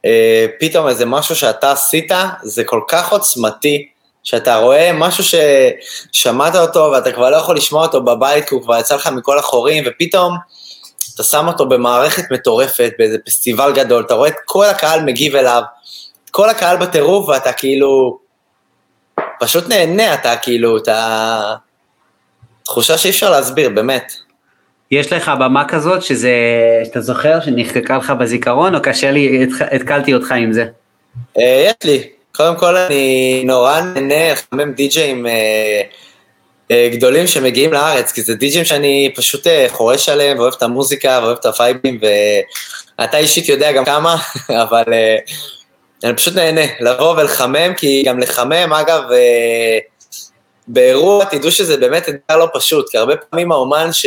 אה, פתאום איזה משהו שאתה עשית, זה כל כך עוצמתי, שאתה רואה משהו ששמעת אותו ואתה כבר לא יכול לשמוע אותו בבית כי הוא כבר יצא לך מכל החורים, ופתאום אתה שם אותו במערכת מטורפת, באיזה פסטיבל גדול, אתה רואה את כל הקהל מגיב אליו, כל הקהל בטירוף ואתה כאילו פשוט נהנה, אתה כאילו, אתה... תחושה שאי אפשר להסביר, באמת. יש לך במה כזאת שזה, שאתה זוכר שנחקקה לך בזיכרון, או קשה לי, התקלתי אותך עם זה? אה, יש לי, קודם כל אני נורא נהנה לחמם די-ג'אים אה, אה, גדולים שמגיעים לארץ, כי זה די-ג'אים שאני פשוט אה, חורש עליהם ואוהב את המוזיקה ואוהב את הפייבים, ואתה אישית יודע גם כמה, <laughs> אבל אה, אני פשוט נהנה לבוא ולחמם, כי גם לחמם, אגב, אה, באירוע תדעו שזה באמת אתגר לא פשוט, כי הרבה פעמים האומן ש...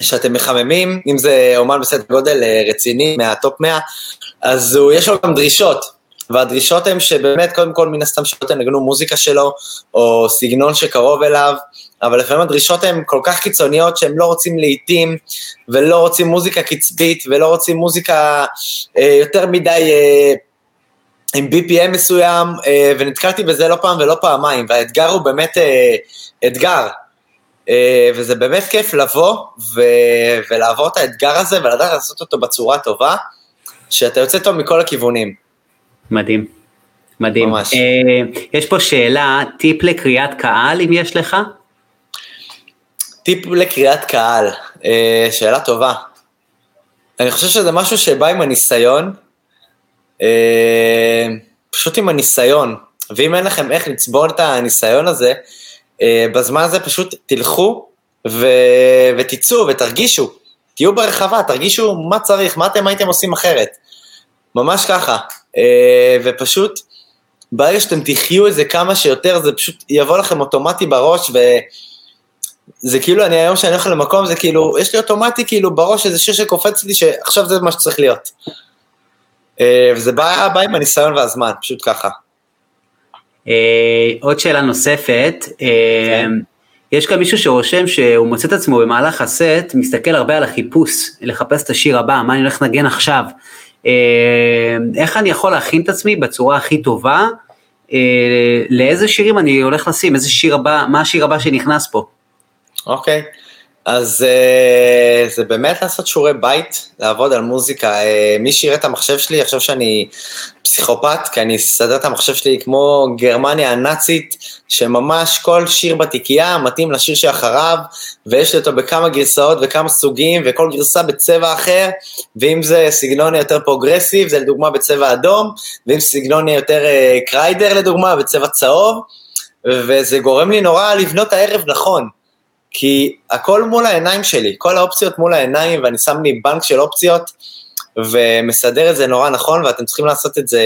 שאתם מחממים, אם זה אומן בסדר גודל אה, רציני מהטופ 100, אז הוא, יש לו גם דרישות, והדרישות הן שבאמת, קודם כל, מן הסתם שלא תנגנו מוזיקה שלו, או סגנון שקרוב אליו, אבל לפעמים הדרישות הן כל כך קיצוניות שהם לא רוצים לעיתים, ולא רוצים מוזיקה קצבית, ולא רוצים מוזיקה אה, יותר מדי, אה, עם BPM מסוים, אה, ונתקלתי בזה לא פעם ולא פעמיים, והאתגר הוא באמת אה, אתגר. אה, וזה באמת כיף לבוא ו- ולעבור את האתגר הזה ולדעת לעשות אותו בצורה טובה, שאתה יוצא טוב מכל הכיוונים. מדהים, מדהים. ממש. יש פה שאלה, טיפ לקריאת קהל אם יש לך? טיפ לקריאת קהל, שאלה טובה. אני חושב שזה משהו שבא עם הניסיון, אה, פשוט עם הניסיון, ואם אין לכם איך לצבור את הניסיון הזה, אה, בזמן הזה פשוט תלכו ו... ותצאו ותרגישו, תהיו ברחבה, תרגישו מה צריך, מה אתם הייתם עושים אחרת. ממש ככה. אה, ופשוט, ברגע שאתם תחיו את זה כמה שיותר, זה פשוט יבוא לכם אוטומטי בראש, וזה כאילו, אני היום שאני הולך למקום, זה כאילו, יש לי אוטומטי כאילו בראש איזה שיר שקופץ לי, שעכשיו זה מה שצריך להיות. אה, וזה בא, בא עם הניסיון והזמן, פשוט ככה. אה, עוד שאלה נוספת, אה, כן. יש כאן מישהו שרושם שהוא מוצא את עצמו במהלך הסט, מסתכל הרבה על החיפוש, לחפש את השיר הבא, מה אני הולך לנגן עכשיו. איך אני יכול להכין את עצמי בצורה הכי טובה, לאיזה שירים אני הולך לשים, איזה שיר הבא, מה השיר הבא שנכנס פה. אוקיי. Okay. אז uh, זה באמת לעשות שיעורי בית, לעבוד על מוזיקה. Uh, מי שיראה את המחשב שלי יחשוב שאני פסיכופת, כי אני אסדר את המחשב שלי כמו גרמניה הנאצית, שממש כל שיר בתיקייה מתאים לשיר שאחריו, ויש לי אותו בכמה גרסאות וכמה סוגים, וכל גרסה בצבע אחר, ואם זה סגנון יותר פרוגרסיב, זה לדוגמה בצבע אדום, ואם סגנון יותר אה, קריידר לדוגמה, בצבע צהוב, וזה גורם לי נורא לבנות הערב נכון. כי הכל מול העיניים שלי, כל האופציות מול העיניים, ואני שם לי בנק של אופציות, ומסדר את זה נורא נכון, ואתם צריכים לעשות את זה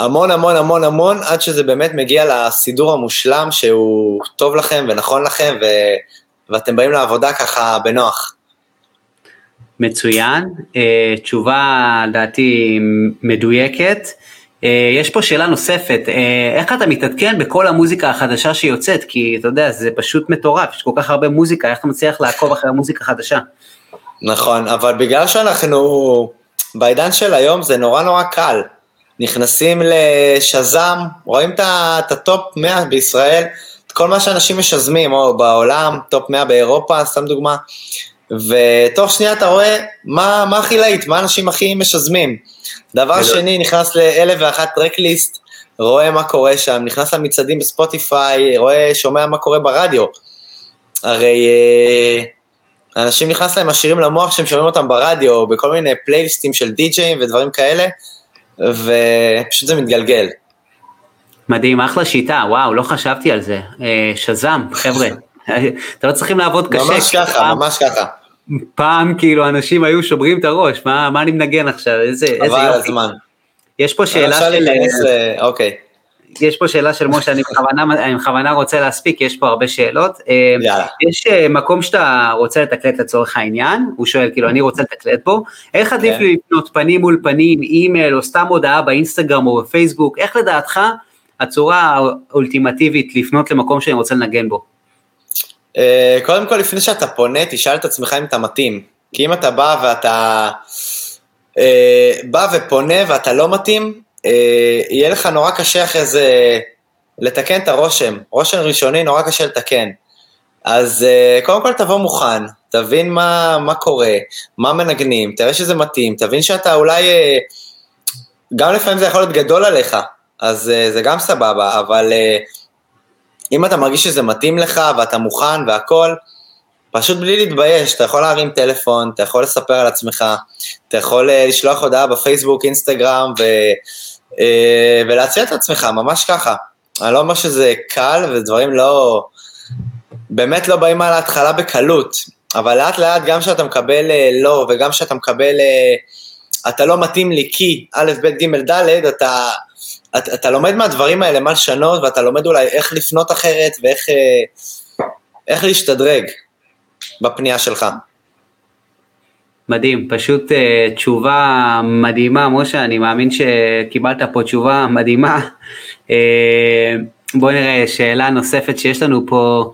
המון המון המון המון, עד שזה באמת מגיע לסידור המושלם, שהוא טוב לכם ונכון לכם, ו... ואתם באים לעבודה ככה בנוח. מצוין, אה, תשובה לדעתי מדויקת. אה, יש פה שאלה נוספת, אה, איך אתה מתעדכן בכל המוזיקה החדשה שיוצאת? כי אתה יודע, זה פשוט מטורף, יש כל כך הרבה מוזיקה, איך אתה מצליח לעקוב אחרי המוזיקה החדשה? נכון, אבל בגלל שאנחנו בעידן של היום זה נורא נורא קל. נכנסים לשזם, רואים את ה top 100 בישראל, את כל מה שאנשים משזמים, או בעולם, top 100 באירופה, סתם דוגמה, ותוך שנייה אתה רואה מה, מה הכי להיט, מה האנשים הכי משזמים. דבר שני, נכנס לאלף ואחת tracklist, רואה מה קורה שם, נכנס למצעדים בספוטיפיי, רואה, שומע מה קורה ברדיו. הרי אה, אנשים נכנס להם השירים למוח שהם שומעים אותם ברדיו, בכל מיני פלייליסטים של די-ג'אים ודברים כאלה, ופשוט זה מתגלגל. מדהים, אחלה שיטה, וואו, לא חשבתי על זה. אה, שזם, חבר'ה, <laughs> אתם לא צריכים לעבוד קשה. ממש ככה, ממש ככה. פעם כאילו אנשים היו שוברים את הראש, מה, מה אני מנגן עכשיו, איזה, איזה יופי. עבר הזמן. יש פה שאלה של... אוקיי. יש פה שאלה של משה, אני בכוונה, אני בכוונה רוצה להספיק, יש פה הרבה שאלות. אה, יאללה. יש אה, מקום שאתה רוצה לתקלט לצורך העניין, הוא שואל, כאילו, אני רוצה לתקלט בו, איך עדיף כן. לי לפנות פנים מול פנים, אימייל, או סתם הודעה באינסטגרם או בפייסבוק, איך לדעתך הצורה האולטימטיבית לפנות למקום שאני רוצה לנגן בו? אה, קודם כל, לפני שאתה פונה, תשאל את עצמך אם אתה מתאים. כי אם אתה בא ואתה בא ופונה ואתה לא מתאים, יהיה לך נורא קשה אחרי זה לתקן את הרושם. רושם ראשוני נורא קשה לתקן. אז קודם כל תבוא מוכן, תבין מה, מה קורה, מה מנגנים, תראה שזה מתאים, תבין שאתה אולי, גם לפעמים זה יכול להיות גדול עליך, אז זה גם סבבה, אבל אם אתה מרגיש שזה מתאים לך ואתה מוכן והכל, פשוט בלי להתבייש, אתה יכול להרים טלפון, אתה יכול לספר על עצמך, אתה יכול uh, לשלוח הודעה בפייסבוק, אינסטגרם, ו, ולהציע את עצמך, ממש ככה. אני לא אומר שזה קל, ודברים לא, באמת לא באים על ההתחלה בקלות, אבל לאט לאט גם כשאתה מקבל uh, לא, וגם כשאתה מקבל, uh, אתה לא מתאים לי כי א', ב', ג', ד', אתה... אתה, אתה לומד מהדברים האלה מה לשנות, ואתה לומד אולי איך לפנות אחרת ואיך אה, איך להשתדרג בפנייה שלך. מדהים, פשוט uh, תשובה מדהימה, משה, אני מאמין שקיבלת פה תשובה מדהימה. Uh, בוא נראה, שאלה נוספת שיש לנו פה.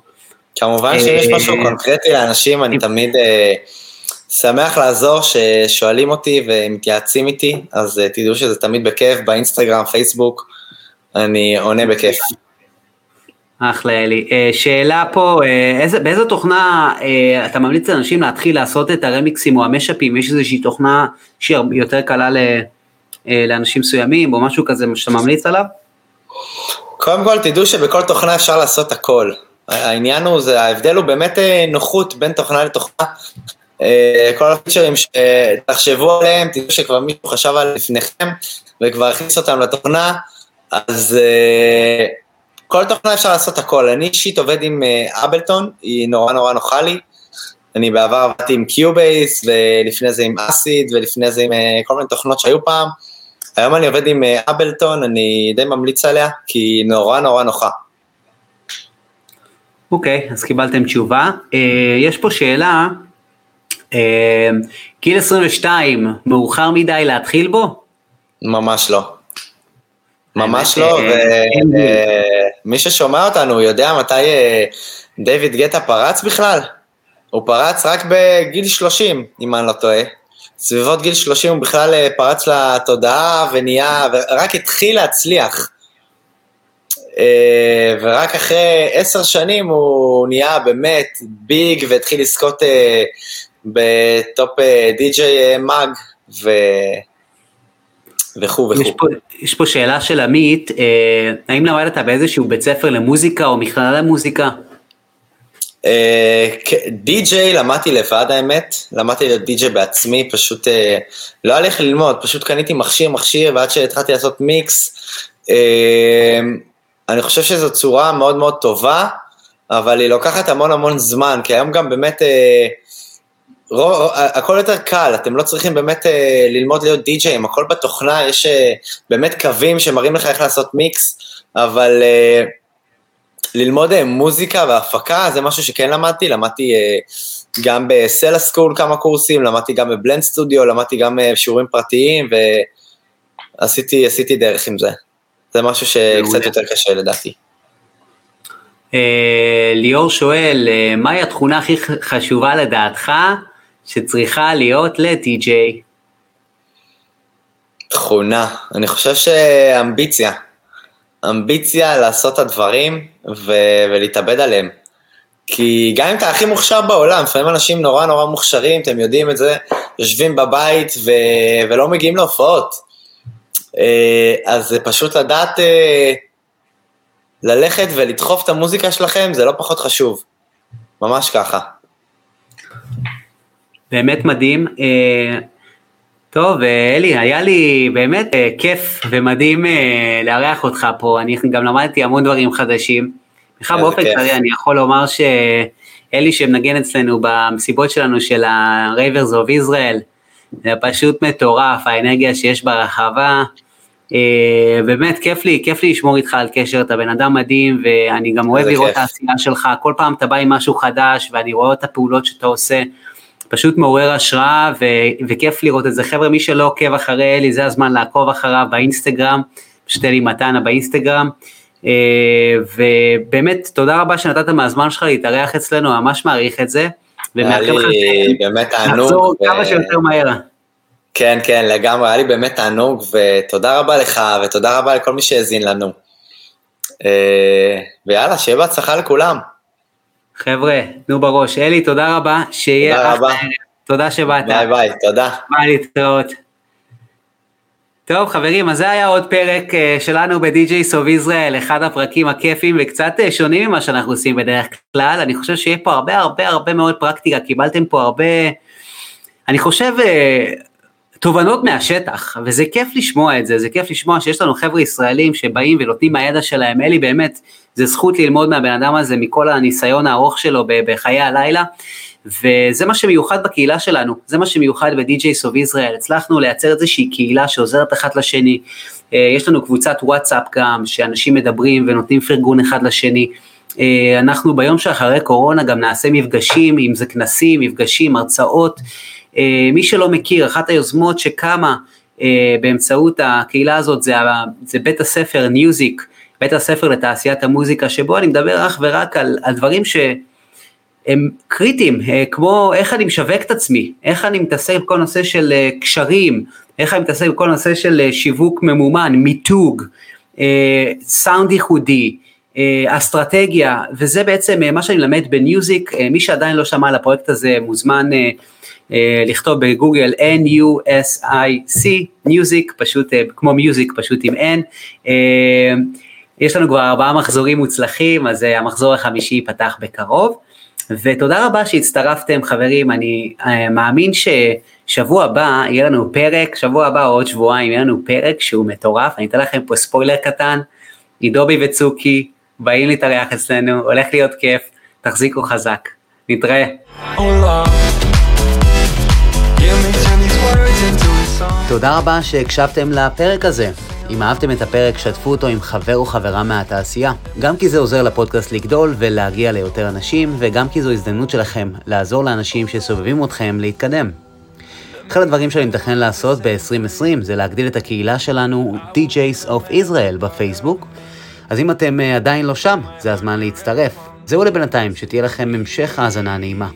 כמובן שיש משהו קונקרטי לאנשים, אני תמיד, uh, שמח לעזור ששואלים אותי ומתייעצים איתי, אז תדעו שזה תמיד בכיף, באינסטגרם, פייסבוק, אני עונה בכיף. אחלה אלי. אה, שאלה פה, אה, איזה, באיזה תוכנה אה, אתה ממליץ לאנשים להתחיל לעשות את הרמיקסים או המשאפים? יש איזושהי תוכנה שהיא יותר קלה ל, לאנשים מסוימים או משהו כזה שאתה ממליץ עליו? קודם כל תדעו שבכל תוכנה אפשר לעשות הכל. העניין הוא, זה, ההבדל הוא באמת נוחות בין תוכנה לתוכנה. כל הפיצ'רים שתחשבו עליהם, תדעו שכבר מישהו חשב עליהם לפניכם וכבר הכניס אותם לתוכנה, אז כל תוכנה אפשר לעשות הכל. אני אישית עובד עם אה, Ableton, היא נורא נורא נוחה לי. אני בעבר עבדתי עם Cubase, ולפני זה עם Acid, ולפני זה עם אה, כל מיני תוכנות שהיו פעם. היום אני עובד עם אה, Ableton, אני די ממליץ עליה, כי היא נורא נורא נוחה. אוקיי, okay, אז קיבלתם תשובה. Uh, יש פה שאלה, uh, גיל 22, מאוחר מדי להתחיל בו? ממש לא. ממש לא, ומי ששומע אותנו יודע מתי אה, דיוויד גטה פרץ בכלל? הוא פרץ רק בגיל 30, אם אני לא טועה. סביבות גיל 30 הוא בכלל אה, פרץ לתודעה ונהיה, ורק התחיל להצליח. אה, ורק אחרי עשר שנים הוא נהיה באמת ביג והתחיל לזכות בטופ די.ג'יי מאג, וכו' וכו'. יש פה, יש פה שאלה של עמית, אה, האם למדת באיזשהו בית ספר למוזיקה או מכללה למוזיקה? אה, די.ג'יי למדתי לבד האמת, למדתי להיות די.ג'יי בעצמי, פשוט אה, לא היה לי איך ללמוד, פשוט קניתי מכשיר מכשיר ועד שהתחלתי לעשות מיקס. אה, אני חושב שזו צורה מאוד מאוד טובה, אבל היא לוקחת המון המון זמן, כי היום גם באמת אה, רוב, הכל יותר קל, אתם לא צריכים באמת אה, ללמוד להיות די-ג'אים, הכל בתוכנה, יש אה, באמת קווים שמראים לך איך לעשות מיקס, אבל אה, ללמוד אה, מוזיקה והפקה זה משהו שכן למדתי, למדתי אה, גם בסלע סקול כמה קורסים, למדתי גם בבלנד סטודיו, למדתי גם אה, שיעורים פרטיים, ועשיתי דרך עם זה. זה משהו שקצת יותר קשה לדעתי. אה, ליאור שואל, אה, מהי התכונה הכי חשובה לדעתך שצריכה להיות ל-TJ? תכונה, אני חושב שאמביציה. אמביציה לעשות את הדברים ו- ולהתאבד עליהם. כי גם אם אתה הכי מוכשר בעולם, לפעמים אנשים נורא נורא מוכשרים, אתם יודעים את זה, יושבים בבית ו- ולא מגיעים להופעות. אה, אז זה פשוט לדעת אה, ללכת ולדחוף את המוזיקה שלכם, זה לא פחות חשוב. ממש ככה. באמת מדהים. אה, טוב, אה, אלי, היה לי באמת אה, כיף ומדהים לארח אותך פה, אני גם למדתי המון דברים חדשים. בכלל באופן כללי אני יכול לומר שאלי שמנגן אצלנו במסיבות שלנו של ה-Ravers of Israel, זה פשוט מטורף, האנרגיה שיש ברחבה. באמת כיף לי, כיף לי לשמור איתך על קשר, אתה בן אדם מדהים ואני גם אוהב לראות את העשייה שלך, כל פעם אתה בא עם משהו חדש ואני רואה את הפעולות שאתה עושה. פשוט מעורר השראה ו- וכיף לראות את זה. חבר'ה, מי שלא עוקב אחרי אלי, זה הזמן לעקוב אחריו באינסטגרם, פשוט אלי מתנה באינסטגרם. אה, ובאמת, תודה רבה שנתת מהזמן שלך להתארח אצלנו, ממש מעריך את זה. ומאחל לך באמת תענוג. ו... כמה שיותר מהר. כן, כן, לגמרי, היה לי באמת תענוג, ותודה רבה לך, ותודה רבה לכל מי שהאזין לנו. אה, ויאללה, שיהיה בהצלחה לכולם. חבר'ה, תנו בראש. אלי, תודה רבה, שיהיה תודה רבה. תודה שבאת. ביי ביי, תודה. ביי, להתראות. טוב חברים, אז זה היה עוד פרק אה, שלנו ב-DJs of Israel, אחד הפרקים הכיפים וקצת אה, שונים ממה שאנחנו עושים בדרך כלל, אני חושב שיהיה פה הרבה הרבה הרבה מאוד פרקטיקה, קיבלתם פה הרבה, אני חושב, אה, תובנות מהשטח, וזה כיף לשמוע את זה, זה כיף לשמוע שיש לנו חבר'ה ישראלים שבאים ונותנים מהידע שלהם, אלי באמת, זה זכות ללמוד מהבן אדם הזה מכל הניסיון הארוך שלו בחיי הלילה, וזה מה שמיוחד בקהילה שלנו, זה מה שמיוחד ב-DJs of Israel, הצלחנו לייצר איזושהי קהילה שעוזרת אחת לשני, אה, יש לנו קבוצת וואטסאפ גם, שאנשים מדברים ונותנים פרגון אחד לשני, אה, אנחנו ביום שאחרי קורונה גם נעשה מפגשים, אם זה כנסים, מפגשים, הרצאות, מי שלא מכיר, אחת היוזמות שקמה באמצעות הקהילה הזאת זה, זה בית הספר ניוזיק, בית הספר לתעשיית המוזיקה, שבו אני מדבר אך ורק על, על דברים ש... הם קריטיים, כמו איך אני משווק את עצמי, איך אני מתעסק בכל נושא של קשרים, איך אני מתעסק בכל נושא של שיווק ממומן, מיתוג, סאונד ייחודי, אסטרטגיה, וזה בעצם מה שאני מלמד ב-Nusic, מי שעדיין לא שמע על הפרויקט הזה מוזמן לכתוב בגוגל N-U-S-I-C, Nusic, פשוט כמו music, פשוט עם N. יש לנו כבר ארבעה מחזורים מוצלחים, אז המחזור החמישי ייפתח בקרוב. ותודה רבה שהצטרפתם חברים, אני מאמין ששבוע הבא יהיה לנו פרק, שבוע הבא או עוד שבועיים יהיה לנו פרק שהוא מטורף, אני אתן לכם פה ספוילר קטן, עידובי וצוקי באים להתארח אצלנו, הולך להיות כיף, תחזיקו חזק, נתראה. תודה רבה שהקשבתם לפרק הזה. אם אהבתם את הפרק, שתפו אותו עם חבר או חברה מהתעשייה. גם כי זה עוזר לפודקאסט לגדול ולהגיע ליותר אנשים, וגם כי זו הזדמנות שלכם לעזור לאנשים שסובבים אתכם להתקדם. אחד הדברים שאני מתכנן לעשות ב-2020 זה להגדיל את הקהילה שלנו, DJs of Israel בפייסבוק. אז אם אתם עדיין לא שם, זה הזמן להצטרף. זהו לבינתיים, שתהיה לכם המשך האזנה נעימה.